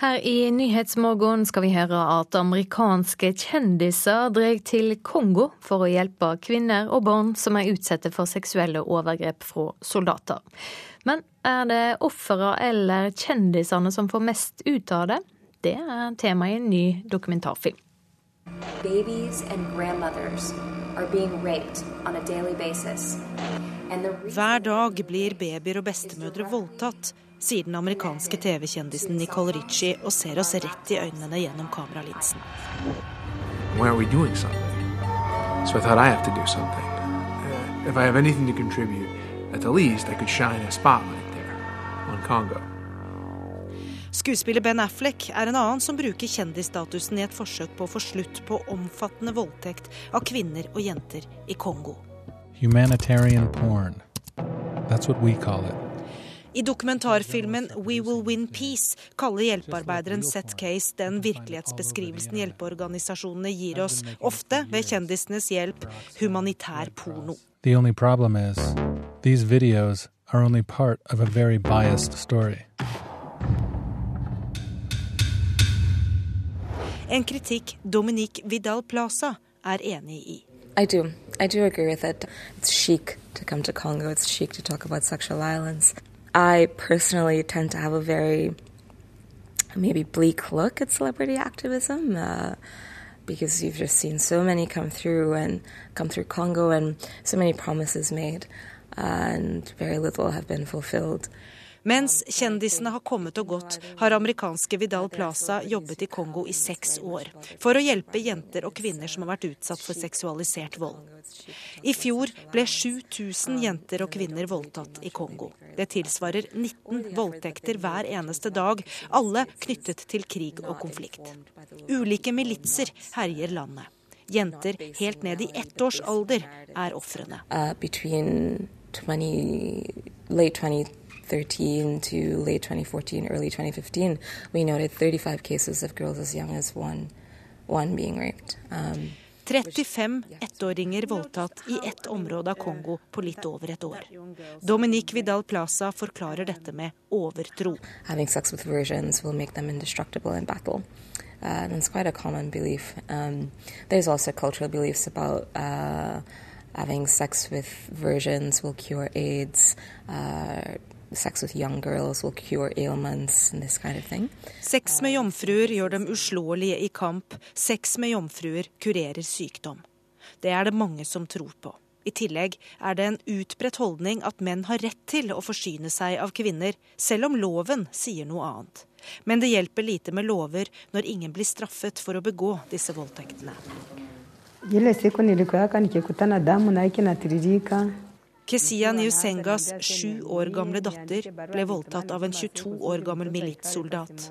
Speaker 1: Her i Nyhetsmorgen skal vi høre at amerikanske kjendiser drar til Kongo for å hjelpe kvinner og barn som er utsatte for seksuelle overgrep fra soldater. Men er det ofrene eller kjendisene som får mest ut av det? Det er tema i en ny dokumentarfilm.
Speaker 53: Hver dag blir babyer og bestemødre voldtatt sier den amerikanske TV-kjendisen Nicole Ritchie og ser oss rett i øynene gjennom kameralinsen. Uh, Skuespiller Ben Affleck er en annen som bruker kjendisstatusen i et forsøk på å få slutt på omfattende voldtekt av kvinner og jenter i Kongo.
Speaker 54: Humanitarian porn. That's what we call it.
Speaker 53: I dokumentarfilmen We Will Win Peace kaller hjelpearbeideren Seth Case den virkelighetsbeskrivelsen hjelpeorganisasjonene gir oss, ofte ved kjendisenes hjelp, humanitær porno.
Speaker 54: The only problem is, these videos are only part of a very biased story.
Speaker 53: En kritikk Dominique Vidal Plaza er enig i.
Speaker 55: I do. I do agree with it. It's chic to come to Congo. It's chic to talk about sexual violence. I personally tend to have a very maybe bleak look at celebrity activism. Uh,
Speaker 56: because you've just seen so many come through and come through Congo and so many promises made and very little have been fulfilled.
Speaker 53: Mens kjendisene har kommet og gått, har amerikanske Vidal Plaza jobbet i Kongo i seks år for å hjelpe jenter og kvinner som har vært utsatt for seksualisert vold. I fjor ble 7000 jenter og kvinner voldtatt i Kongo. Det tilsvarer 19 voldtekter hver eneste dag, alle knyttet til krig og konflikt. Ulike militser herjer landet. Jenter helt ned i ett års alder er ofrene.
Speaker 56: Uh, 2013 to late 2014, early 2015, we noted 35 cases of girls as young as one, one being raped. Um,
Speaker 53: 35 ettåringer voldtatt i ett område av Kongo på litt over et år. Dominique Vidal Plaza forklarer dette med overtro.
Speaker 56: Uh, and quite a common belief. Um, there's also cultural beliefs about uh, having sex with virgins will cure AIDS. Uh, sex with young girls will cure ailments and this kind of thing.
Speaker 53: Sex med jomfruer gjør dem uslåelige i kamp. Sex med jomfruer kurerer sykdom. Det er det mange som tror på. I tillegg er det en utbredt holdning at menn har rett til å forsyne seg av kvinner, selv om loven sier noe annet. Men det hjelper lite med lover når ingen blir straffet for å begå disse voldtektene. Kesia Niusengas sju år gamle datter ble voldtatt av en 22 år gammel militssoldat.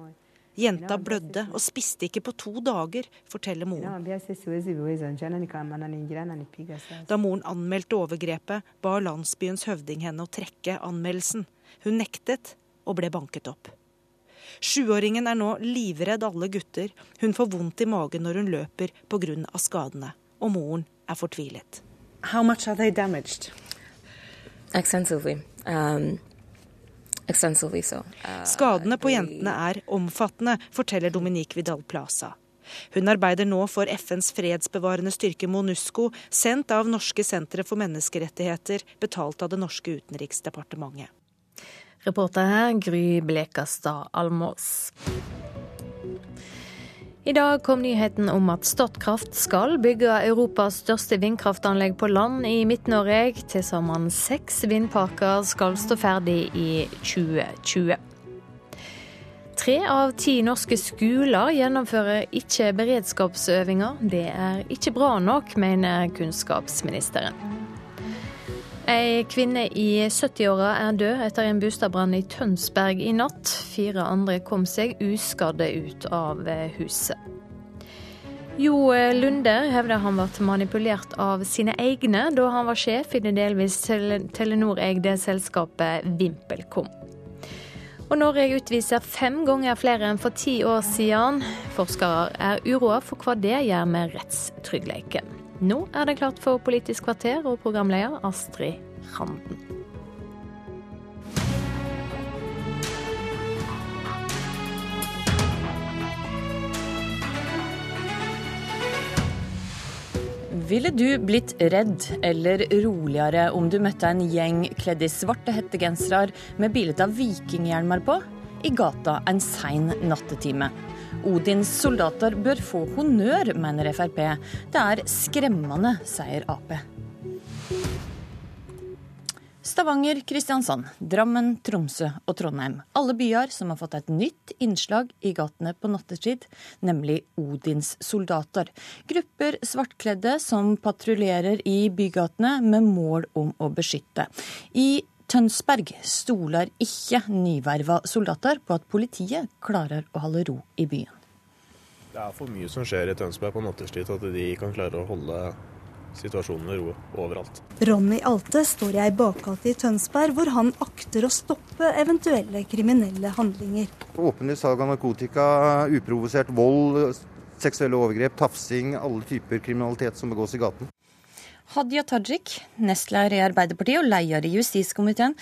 Speaker 53: Jenta blødde og spiste ikke på to dager, forteller moren. Da moren anmeldte overgrepet, ba landsbyens høvding henne å trekke anmeldelsen. Hun nektet og ble banket opp. Sjuåringen er nå livredd alle gutter. Hun får vondt i magen når hun løper pga. skadene. Og moren er fortvilet.
Speaker 56: How much are they damaged? Extensively. Um, extensively so. Uh,
Speaker 53: Skadene på jentene er omfattende, forteller Dominique Vidal Plaza. Hun arbeider nå for FNs fredsbevarende styrke MONUSCO, sendt av Norske sentre for menneskerettigheter, betalt av det norske utenriksdepartementet.
Speaker 1: Reporter her Gry Blekastad Almås. I dag kom nyheten om at Statkraft skal bygge Europas største vindkraftanlegg på land i Midt-Norge. Til sammen seks vindparker skal stå ferdig i 2020. Tre av ti norske skoler gjennomfører ikke beredskapsøvinger. Det er ikke bra nok, mener kunnskapsministeren. Ei kvinne i 70-åra er død etter en boligbrann i Tønsberg i natt. Fire andre kom seg uskadde ut av huset. Jo Lunde hevder han ble manipulert av sine egne da han var sjef i det delvis Telenor-eide selskapet VimpelCom. Og Norge utviser fem ganger flere enn for ti år siden. Forskere er uroa for hva det gjør med rettstryggheten. Nå er det klart for Politisk kvarter og programleder Astrid Randen.
Speaker 46: Ville du blitt redd eller roligere om du møtte en gjeng kledd i svarte hettegensere med bilde av vikinghjelmer på i gata en sein nattetime? Odins soldater bør få honnør, mener Frp. Det er skremmende, sier Ap. Stavanger, Kristiansand, Drammen, Tromsø og Trondheim. Alle byer som har fått et nytt innslag i gatene på nattetid, nemlig Odins soldater. Grupper svartkledde som patruljerer i bygatene med mål om å beskytte. I Tønsberg stoler ikke nyverva soldater på at politiet klarer å holde ro i byen.
Speaker 57: Det er for mye som skjer i Tønsberg på nattestid til at de kan klare å holde situasjonen i ro overalt.
Speaker 58: Ronny Alte står i ei bakgate i Tønsberg hvor han akter å stoppe eventuelle kriminelle handlinger.
Speaker 59: Åpenlig salg av narkotika, uprovosert vold, seksuelle overgrep, tafsing, alle typer kriminalitet som begås i gaten.
Speaker 46: Hadia Tajik, nestleder i Arbeiderpartiet og leder i justiskomiteen.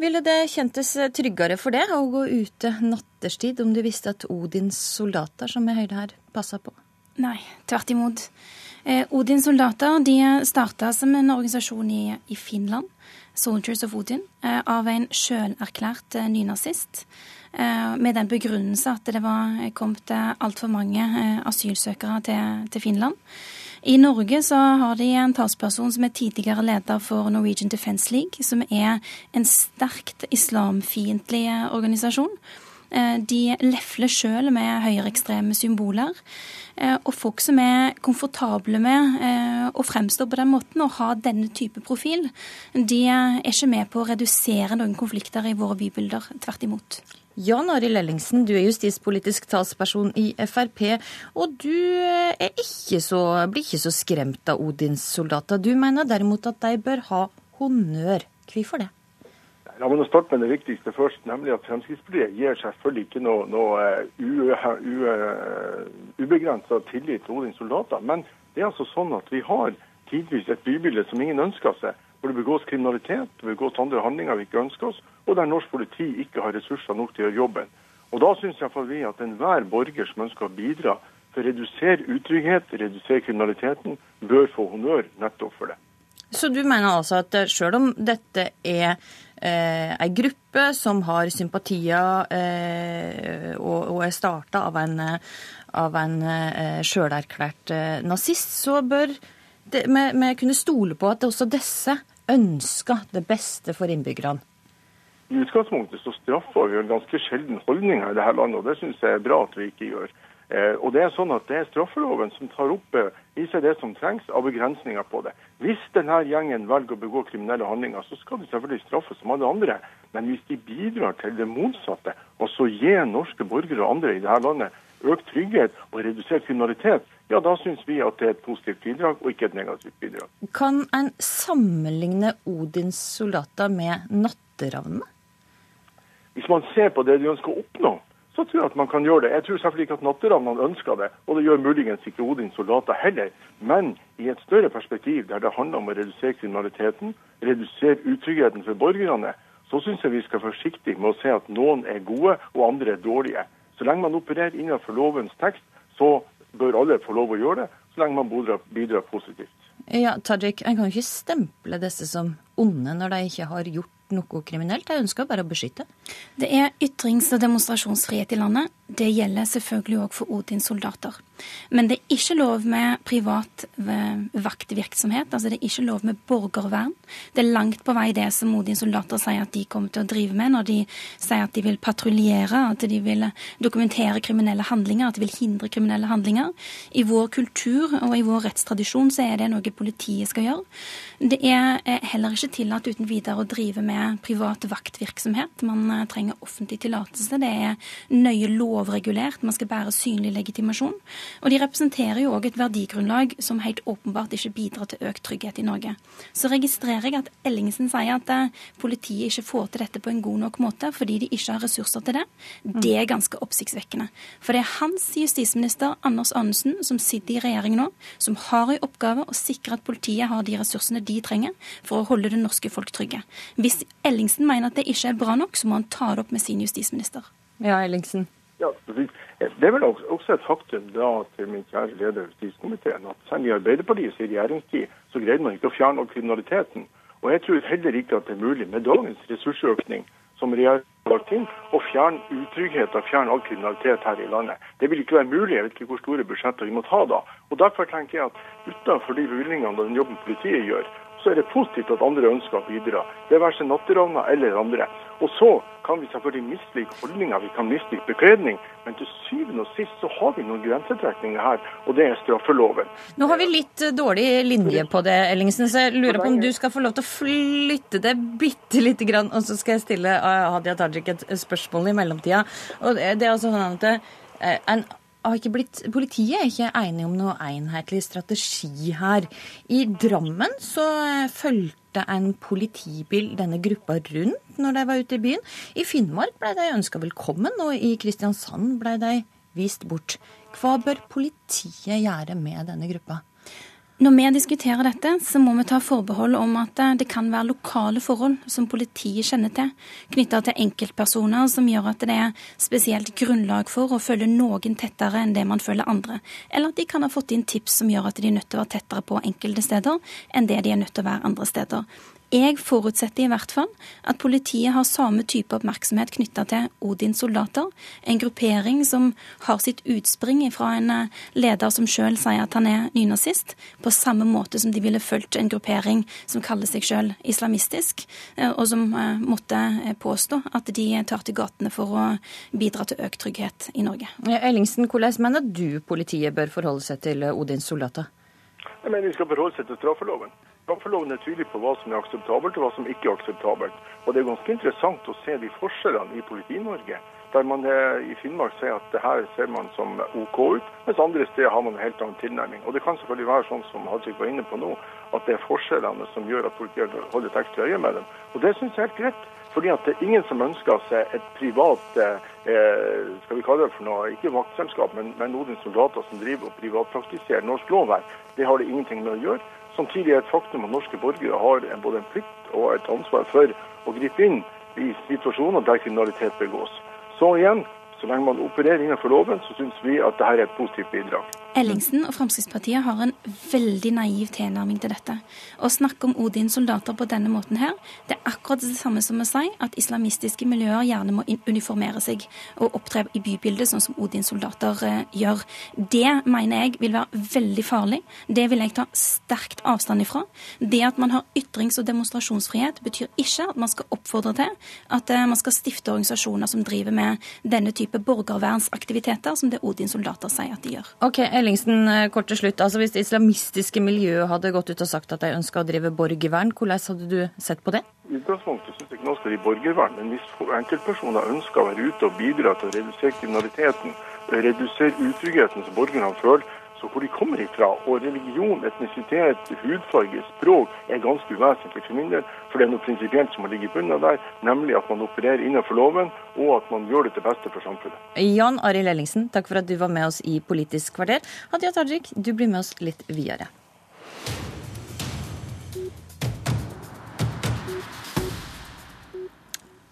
Speaker 46: Ville det kjentes tryggere for det å gå ute nattestid om du visste at Odins soldater, som er høyde her, passa på?
Speaker 60: Nei, tvert imot. Eh, Odins soldater de starta som en organisasjon i, i Finland.
Speaker 61: Soldiers of Odin, av en sjølerklært nynazist. Med den begrunnelse at det var kommet altfor mange asylsøkere til, til Finland. I Norge så har de en talsperson som er tidligere leder for Norwegian Defence League, som er en sterkt islamfiendtlig organisasjon. Eh, de lefler sjøl med høyreekstreme symboler. Eh, og folk som er komfortable med eh, å fremstå på den måten og ha denne type profil, de er ikke med på å redusere noen konflikter i våre bybilder. Tvert imot.
Speaker 46: Jan Arild Ellingsen, du er justispolitisk talsperson i Frp. Og du ikke så, blir ikke så skremt av Odins soldater. Du mener derimot at de bør ha honnør. Hvorfor det?
Speaker 62: La meg starte med det viktigste først, nemlig at Fremskrittspartiet gir selvfølgelig ikke noe, noe eh, ubegrensa tillit til Odins soldater. Men det er altså sånn at vi har tidvis et bybilde som ingen ønsker seg hvor det begås kriminalitet, det begås andre handlinger vi ikke ønsker oss, og der norsk politi ikke har ressurser nok til å gjøre jobben. Og Da syns vi at enhver borger som ønsker å bidra for å redusere utrygghet, redusere kriminaliteten, bør få honnør nettopp for det.
Speaker 46: Så du mener altså at eh, selv om dette er eh, ei gruppe som har sympatier eh, og, og, er starta av en, av en eh, sjølerklært eh, nazist, så bør vi kunne stole på at også disse ønsker det beste for innbyggerne?
Speaker 62: I utgangspunktet så straffer vi en ganske sjelden holdning her i dette landet, og det syns jeg er bra at vi ikke gjør. Eh, og Det er sånn at det er straffeloven som tar opp eh, i seg det som trengs av begrensninger på det. Hvis denne gjengen velger å begå kriminelle handlinger, så skal de selvfølgelig straffes som alle andre. Men hvis de bidrar til det motsatte, altså gi norske borgere og andre i dette landet økt trygghet og redusert kriminalitet, ja, da syns vi at det er et positivt bidrag, og ikke et negativt bidrag.
Speaker 46: Kan en sammenligne Odins soldater med natteravnene?
Speaker 62: Hvis man ser på det de ønsker å oppnå, så tror jeg at man kan gjøre det. Jeg tror selvfølgelig ikke at natteravnene ønsker det, og det gjør muligens ikke Odins soldater heller. Men i et større perspektiv, der det handler om å redusere kriminaliteten, redusere utryggheten for borgerne, så syns jeg vi skal være forsiktige med å se at noen er gode og andre er dårlige. Så lenge man opererer innenfor lovens tekst, så bør alle få lov å gjøre det, så lenge man bidrar, bidrar positivt.
Speaker 46: Ja, Tajik, En kan jo ikke stemple disse som onde når de ikke har gjort noe kriminelt. De ønsker bare å beskytte.
Speaker 61: Det er ytrings- og demonstrasjonsfrihet i landet. Det gjelder selvfølgelig òg for Odins soldater. Men det er ikke lov med privat eh, vaktvirksomhet. altså Det er ikke lov med borgervern. Det er langt på vei det som Odins soldater sier at de kommer til å drive med når de sier at de vil patruljere, at de vil dokumentere kriminelle handlinger, at de vil hindre kriminelle handlinger. I vår kultur og i vår rettstradisjon så er det noe politiet skal gjøre. Det er eh, heller ikke tillatt uten videre å drive med privat vaktvirksomhet. Man eh, trenger offentlig tillatelse. Det er nøye lovregulert. Man skal bære synlig legitimasjon. Og de representerer jo òg et verdigrunnlag som helt åpenbart ikke bidrar til økt trygghet i Norge. Så registrerer jeg at Ellingsen sier at eh, politiet ikke får til dette på en god nok måte fordi de ikke har ressurser til det. Det er ganske oppsiktsvekkende. For det er hans justisminister Anders Anundsen som sitter i regjering nå, som har i oppgave å sikre at politiet har de ressursene de trenger for å holde det norske folk trygge. Hvis Ellingsen mener at det ikke er bra nok, så må han ta det opp med sin justisminister.
Speaker 46: Ja, Ellingsen.
Speaker 62: Ja, Det er vel også et faktum da til min kjære leder i justiskomiteen at selv i Arbeiderpartiets regjeringstid så greide man ikke å fjerne kriminaliteten. Og jeg tror heller ikke at det er mulig med dagens ressursøkning som regjeringen har inn, å fjerne utrygghet og fjerne all kriminalitet her i landet. Det vil ikke være mulig. Jeg vet ikke hvor store budsjetter vi må ta da. Og Derfor tenker jeg at utenfor de bevilgningene og den jobben politiet gjør, så er det positivt at andre ønsker å bidra. Det være seg natteravner eller andre. Og så kan vi selvfølgelig mislike holdninger, vi kan mislike bekledning, men til syvende og sist så har vi noen grensetrekninger her, og det er straffeloven.
Speaker 46: Nå har vi litt dårlig linje på det, Ellingsen, så jeg lurer på om du skal få lov til å flytte det bitte lite grann, og så skal jeg stille Hadia Tajik et spørsmål i mellomtida. Og det er altså sånn at eh, en har ikke blitt, Politiet er ikke enige om noe enhetlig strategi her. I Drammen så eh, fulgte en politibil denne gruppa rundt når de var ute i byen. I Finnmark ble de ønska velkommen, og i Kristiansand ble de vist bort. Hva bør politiet gjøre med denne gruppa?
Speaker 61: Når vi diskuterer dette, så må vi ta forbehold om at eh, det kan være lokale forhold som politiet kjenner til, knytta til enkeltpersoner som gjør at det er spesielt grunnlag for å følge noen tettere enn det man følger andre. Eller at de kan ha fått inn tips som gjør at de er nødt til å være tettere på enkelte steder enn det de er nødt til å være andre steder. Jeg forutsetter i hvert fall at politiet har samme type oppmerksomhet knytta til Odins soldater, en gruppering som har sitt utspring fra en eh, leder som sjøl sier at han er nynazist, på samme måte som de ville fulgt en gruppering som kaller seg sjøl islamistisk, eh, og som eh, måtte påstå at de tar til gatene for å bidra til økt trygghet i Norge.
Speaker 46: Ellingsen, hvordan mener du politiet bør forholde seg til Odins soldater?
Speaker 62: Jeg mener de skal forholde seg til straffeloven. Straffeloven er tydelig på hva som er akseptabelt og hva som ikke er akseptabelt. Og Det er ganske interessant å se de forskjellene i Politi-Norge. Der man eh, i Finnmark sier at det her ser man som OK ut, mens andre steder har man en helt annen tilnærming. Og Det kan selvfølgelig være sånn som Hadzik var inne på nå, at det er forskjellene som gjør at politiet holder et ekstra øye med dem. Og Det syns jeg er helt greit. Fordi at det er ingen som ønsker seg et privat eh, skal vi kalle det for noe, ikke vaktselskap, men, men noen soldater som driver og privatpraktiserer norsk lov her. Det har det ingenting med å gjøre. Samtidig er det et faktum at norske borgere har både en plikt og et ansvar for å gripe inn i situasjoner der kriminalitet begås. Så igjen, så lenge man opererer innenfor loven, så syns vi at dette er et positivt bidrag.
Speaker 61: Ellingsen og Fremskrittspartiet har en veldig naiv tilnærming til dette. Å snakke om Odins soldater på denne måten her, det er akkurat det samme som å si at islamistiske miljøer gjerne må uniformere seg og opptre i bybildet sånn som Odins soldater eh, gjør. Det mener jeg vil være veldig farlig. Det vil jeg ta sterkt avstand ifra. Det at man har ytrings- og demonstrasjonsfrihet, betyr ikke at man skal oppfordre til at eh, man skal stifte organisasjoner som driver med denne type borgervernsaktiviteter, som det Odins soldater sier at de gjør.
Speaker 46: Okay, Ellingsen, eh, kort til slutt. Altså, hvis det islamistiske miljøet hadde gått ut og sagt at de ønska å drive borgervern, hvordan hadde du sett på det?
Speaker 62: I utgangspunktet syns jeg ikke noe skal drive borgervern, men hvis enkeltpersoner ønsker å være ute og bidra til å redusere kriminaliteten, redusere utryggheten som borgerne føler, så hvor de kommer ifra. Og religion, etnisitet, hudfarge, språk er ganske uvesentlig for min del. For det er noe prinsipielt som må ligge i bunnen der, nemlig at man opererer innenfor loven, og at man gjør det til beste for samfunnet.
Speaker 46: Jan Arild Ellingsen, takk for at du var med oss i Politisk kvarter. Hadia Tajik, du blir med oss litt videre.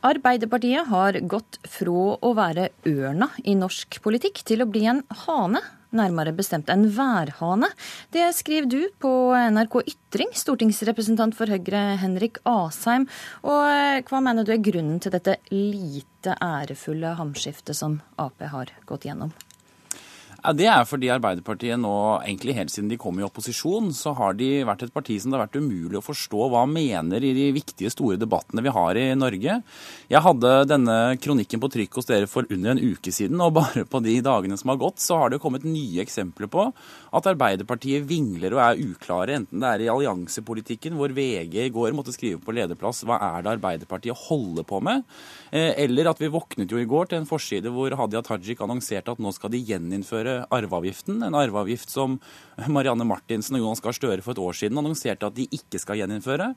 Speaker 46: Arbeiderpartiet har gått fra å være ørna i norsk politikk til å bli en hane nærmere bestemt en værhane. Det skriver du på NRK Ytring, stortingsrepresentant for Høyre Henrik Asheim. Og eh, hva mener du er grunnen til dette lite ærefulle hamskiftet som Ap har gått gjennom?
Speaker 63: Ja, Det er fordi Arbeiderpartiet nå, egentlig helt siden de kom i opposisjon, så har de vært et parti som det har vært umulig å forstå hva mener i de viktige, store debattene vi har i Norge. Jeg hadde denne kronikken på trykk hos dere for under en uke siden, og bare på de dagene som har gått, så har det kommet nye eksempler på at Arbeiderpartiet vingler og er uklare, enten det er i alliansepolitikken, hvor VG i går måtte skrive på lederplass hva er det Arbeiderpartiet holder på med, eh, eller at vi våknet jo i går til en forside hvor Hadia Tajik annonserte at nå skal de gjeninnføre arveavgiften. En arveavgift som Marianne Martinsen og Jonas Gahr Støre for et år siden annonserte at de ikke skal gjeninnføre.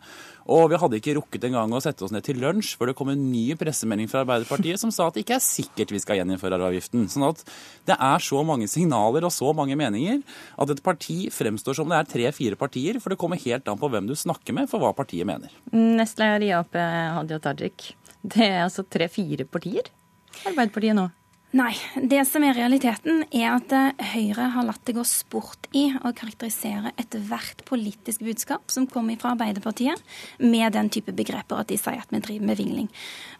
Speaker 63: Og vi hadde ikke rukket engang å sette oss ned til lunsj før det kom en ny pressemelding fra Arbeiderpartiet som sa at det ikke er sikkert vi skal gjeninnføre arveavgiften. Sånn at det er så mange signaler og så mange meninger at et parti fremstår som det er tre-fire partier, for det kommer helt an på hvem du snakker med for hva partiet mener.
Speaker 46: Nestleder i Ap, Hadia Tajik. Det er altså tre-fire partier? Arbeiderpartiet nå?
Speaker 61: Nei. Det som er realiteten, er at eh, Høyre har latt det gå sport i å karakterisere ethvert politisk budskap som kommer fra Arbeiderpartiet, med den type begreper at de sier at vi driver med vingling.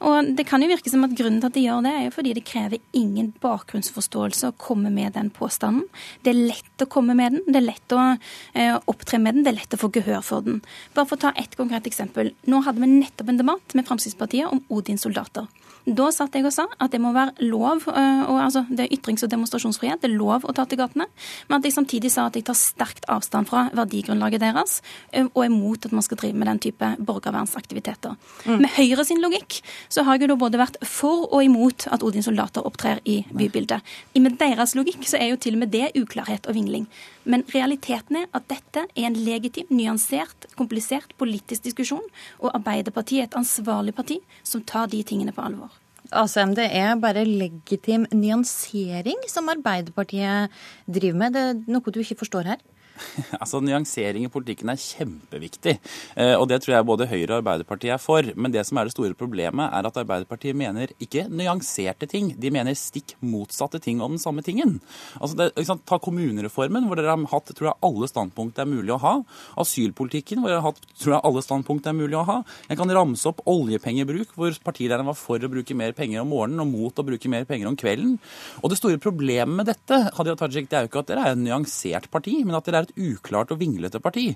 Speaker 61: Og Det kan jo virke som at grunnen til at de gjør det, er jo fordi det krever ingen bakgrunnsforståelse å komme med den påstanden. Det er lett å komme med den, det er lett å eh, opptre med den, det er lett å få gehør for den. Bare for å ta ett konkret eksempel. Nå hadde vi nettopp en debatt med Fremskrittspartiet om Odins soldater. Da satt jeg og sa at det må være lov, eh, og, altså, det er ytrings- og demonstrasjonsfrihet, det er lov å ta til gatene, men at jeg samtidig sa at jeg tar sterkt avstand fra verdigrunnlaget deres, eh, og er mot at man skal drive med den type borgervernsaktiviteter. Mm. Med Høyre sin logikk så har jeg jo da både vært for og imot at Odins soldater opptrer i bybildet. Med deres logikk så er jo til og med det uklarhet og vingling. Men realiteten er at dette er en legitim, nyansert, komplisert politisk diskusjon, og Arbeiderpartiet er et ansvarlig parti som tar de tingene på alvor.
Speaker 46: Det er bare legitim nyansering som Arbeiderpartiet driver med. Det er noe du ikke forstår her?
Speaker 63: Altså, Nyansering i politikken er kjempeviktig. Eh, og det tror jeg både Høyre og Arbeiderpartiet er for. Men det som er det store problemet, er at Arbeiderpartiet mener ikke nyanserte ting. De mener stikk motsatte ting om den samme tingen. Altså, det, sant, Ta kommunereformen, hvor dere har hatt tror jeg, alle standpunkt det er mulig å ha. Asylpolitikken, hvor dere har hatt tror jeg, alle standpunkt det er mulig å ha. Jeg kan ramse opp oljepengebruk, hvor partilederen var for å bruke mer penger om morgenen og mot å bruke mer penger om kvelden. Og det store problemet med dette Hadia Tajik, det er jo ikke at dere er et nyansert parti, men at dere er et uklart og vinglete parti.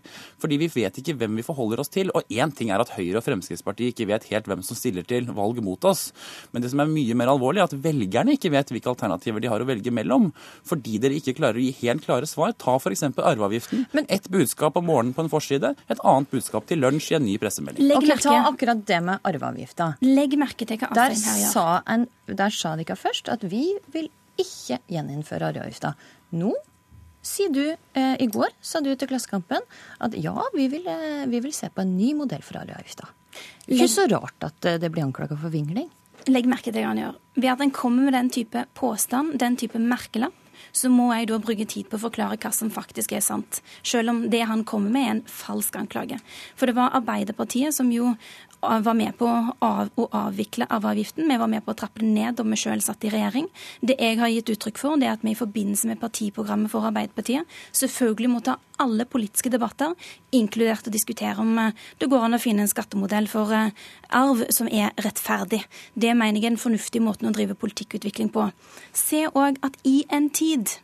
Speaker 63: Fordi vi vet ikke hvem vi forholder oss til. Og én ting er at Høyre og Fremskrittspartiet ikke vet helt hvem som stiller til valg mot oss. Men det som er mye mer alvorlig, er at velgerne ikke vet hvilke alternativer de har å velge mellom. Fordi dere ikke klarer å gi helt klare svar. Ta f.eks. arveavgiften. Men ett budskap om morgenen på en forside, et annet budskap til lunsj i en ny pressemelding.
Speaker 46: Ok, Ta akkurat det med arveavgifta.
Speaker 61: Legg merke til hva
Speaker 46: Der
Speaker 61: Asheim her gjør.
Speaker 46: sa, en, der sa dere først at vi vil ikke gjeninnføre arveavgifta. Nå sier du eh, I går sa du til Klassekampen at ja, vi vil, eh, vi vil se på en ny modell for arveavgifta. Ikke så rart at eh, det blir anklaga for vingling.
Speaker 61: Legg merke til hva han gjør. Ved at en kommer med den type påstand, den type merkelapp, så må jeg da bruke tid på å forklare hva som faktisk er sant. Selv om det han kommer med, er en falsk anklage. For det var Arbeiderpartiet som jo var med på av, å avvikle arveavgiften. Vi var med på å trappe den ned da vi selv satt i regjering. Det jeg har gitt uttrykk for, det er at vi i forbindelse med partiprogrammet for Arbeiderpartiet selvfølgelig må ta alle politiske debatter, inkludert å diskutere om eh, det går an å finne en skattemodell for eh, arv som er rettferdig. Det mener jeg er en fornuftig måte å drive politikkutvikling på. Se òg at i en tid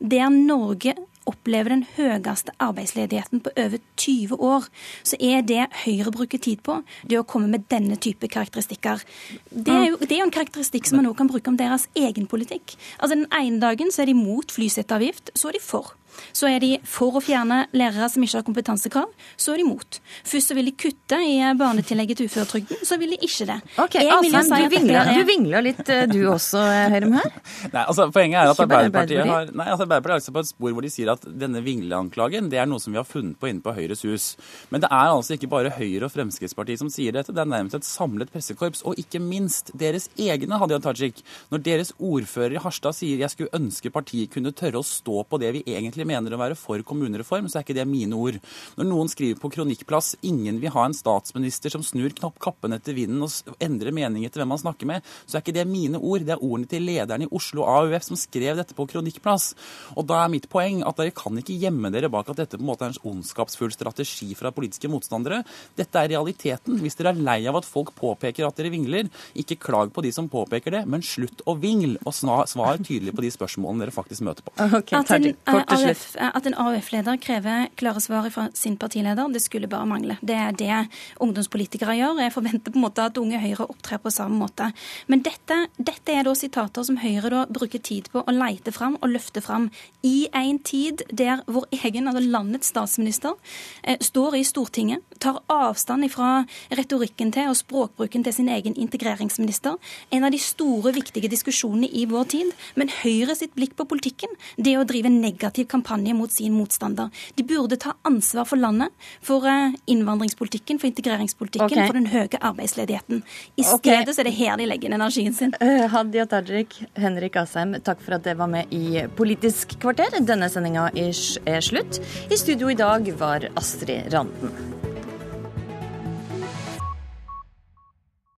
Speaker 61: der Norge opplever den høyeste arbeidsledigheten på over 20 år, så er det Høyre bruker tid på, det å komme med denne type karakteristikker. Det er jo, det er jo en karakteristikk som man nå kan bruke om deres egen politikk. Altså Den ene dagen så er de mot flyseteavgift, så er de for. Så er de for å fjerne lærere som ikke har kompetansekrav, så er de mot. Først så vil de kutte i barnetillegget til uføretrygden, så vil de ikke det.
Speaker 46: Ok,
Speaker 61: Jeg vil jo si
Speaker 46: du,
Speaker 61: at
Speaker 46: vingler,
Speaker 61: er-
Speaker 46: du vingler litt eh, du også, Høyrem her.
Speaker 63: Nei, altså Poenget er at Arbeiderpartiet har Nei, altså Arbeiderpartiet er seg på et spor hvor de sier at denne vingleanklagen det er noe som vi har funnet på inne på Høyres hus. Men det er altså ikke bare Høyre og Fremskrittspartiet som sier dette, det er nærmest et samlet pressekorps. Og ikke minst deres egne, Hadia Tajik. Når deres ordfører i Harstad sier jeg skulle ønske partiet kunne tørre å stå på det vi egentlig mener å være for kommunereform, så er ikke det mine ord. Når noen skriver på kronikkplass ingen vil ha en statsminister som snur knapp kappen etter vinden og endrer mening etter hvem han snakker med, så er ikke det mine ord. Det er ordene til lederen i Oslo AUF som skrev dette på kronikkplass. Og da er mitt poeng at dere kan ikke gjemme dere bak at dette på en måte er en ondskapsfull strategi fra politiske motstandere. Dette er realiteten. Hvis dere er lei av at folk påpeker at dere vingler, ikke klag på de som påpeker det, men slutt å vingle, og svar tydelig på de spørsmålene dere faktisk møter på.
Speaker 61: Kort en, eh, AUF, at en AUF-leder krever klare svar fra sin partileder, det skulle bare mangle. Det er det ungdomspolitikere gjør. Jeg forventer på en måte at Unge Høyre opptrer på samme måte. Men dette, dette er da sitater som Høyre da bruker tid på å leite fram og løfte fram i en tid der vår egen, altså landets statsminister, eh, står i Stortinget, tar avstand fra retorikken til og språkbruken til sin egen integreringsminister. En av de store, viktige diskusjonene i vår tid. Men Høyre sitt blikk på politikken, det å drive negativ kampanje mot sin motstander. De burde ta ansvar for landet, for eh, innvandringspolitikken, for integreringspolitikken,
Speaker 46: okay.
Speaker 61: for den høye arbeidsledigheten. I
Speaker 46: stedet
Speaker 61: stedet så er det her de legger inn energien sin.
Speaker 46: Eh, Hadia Tajik, Henrik Asheim, takk for at dere var med i Politisk kvarter. Denne sendinga er slutt. I studio i dag var Astrid Randen.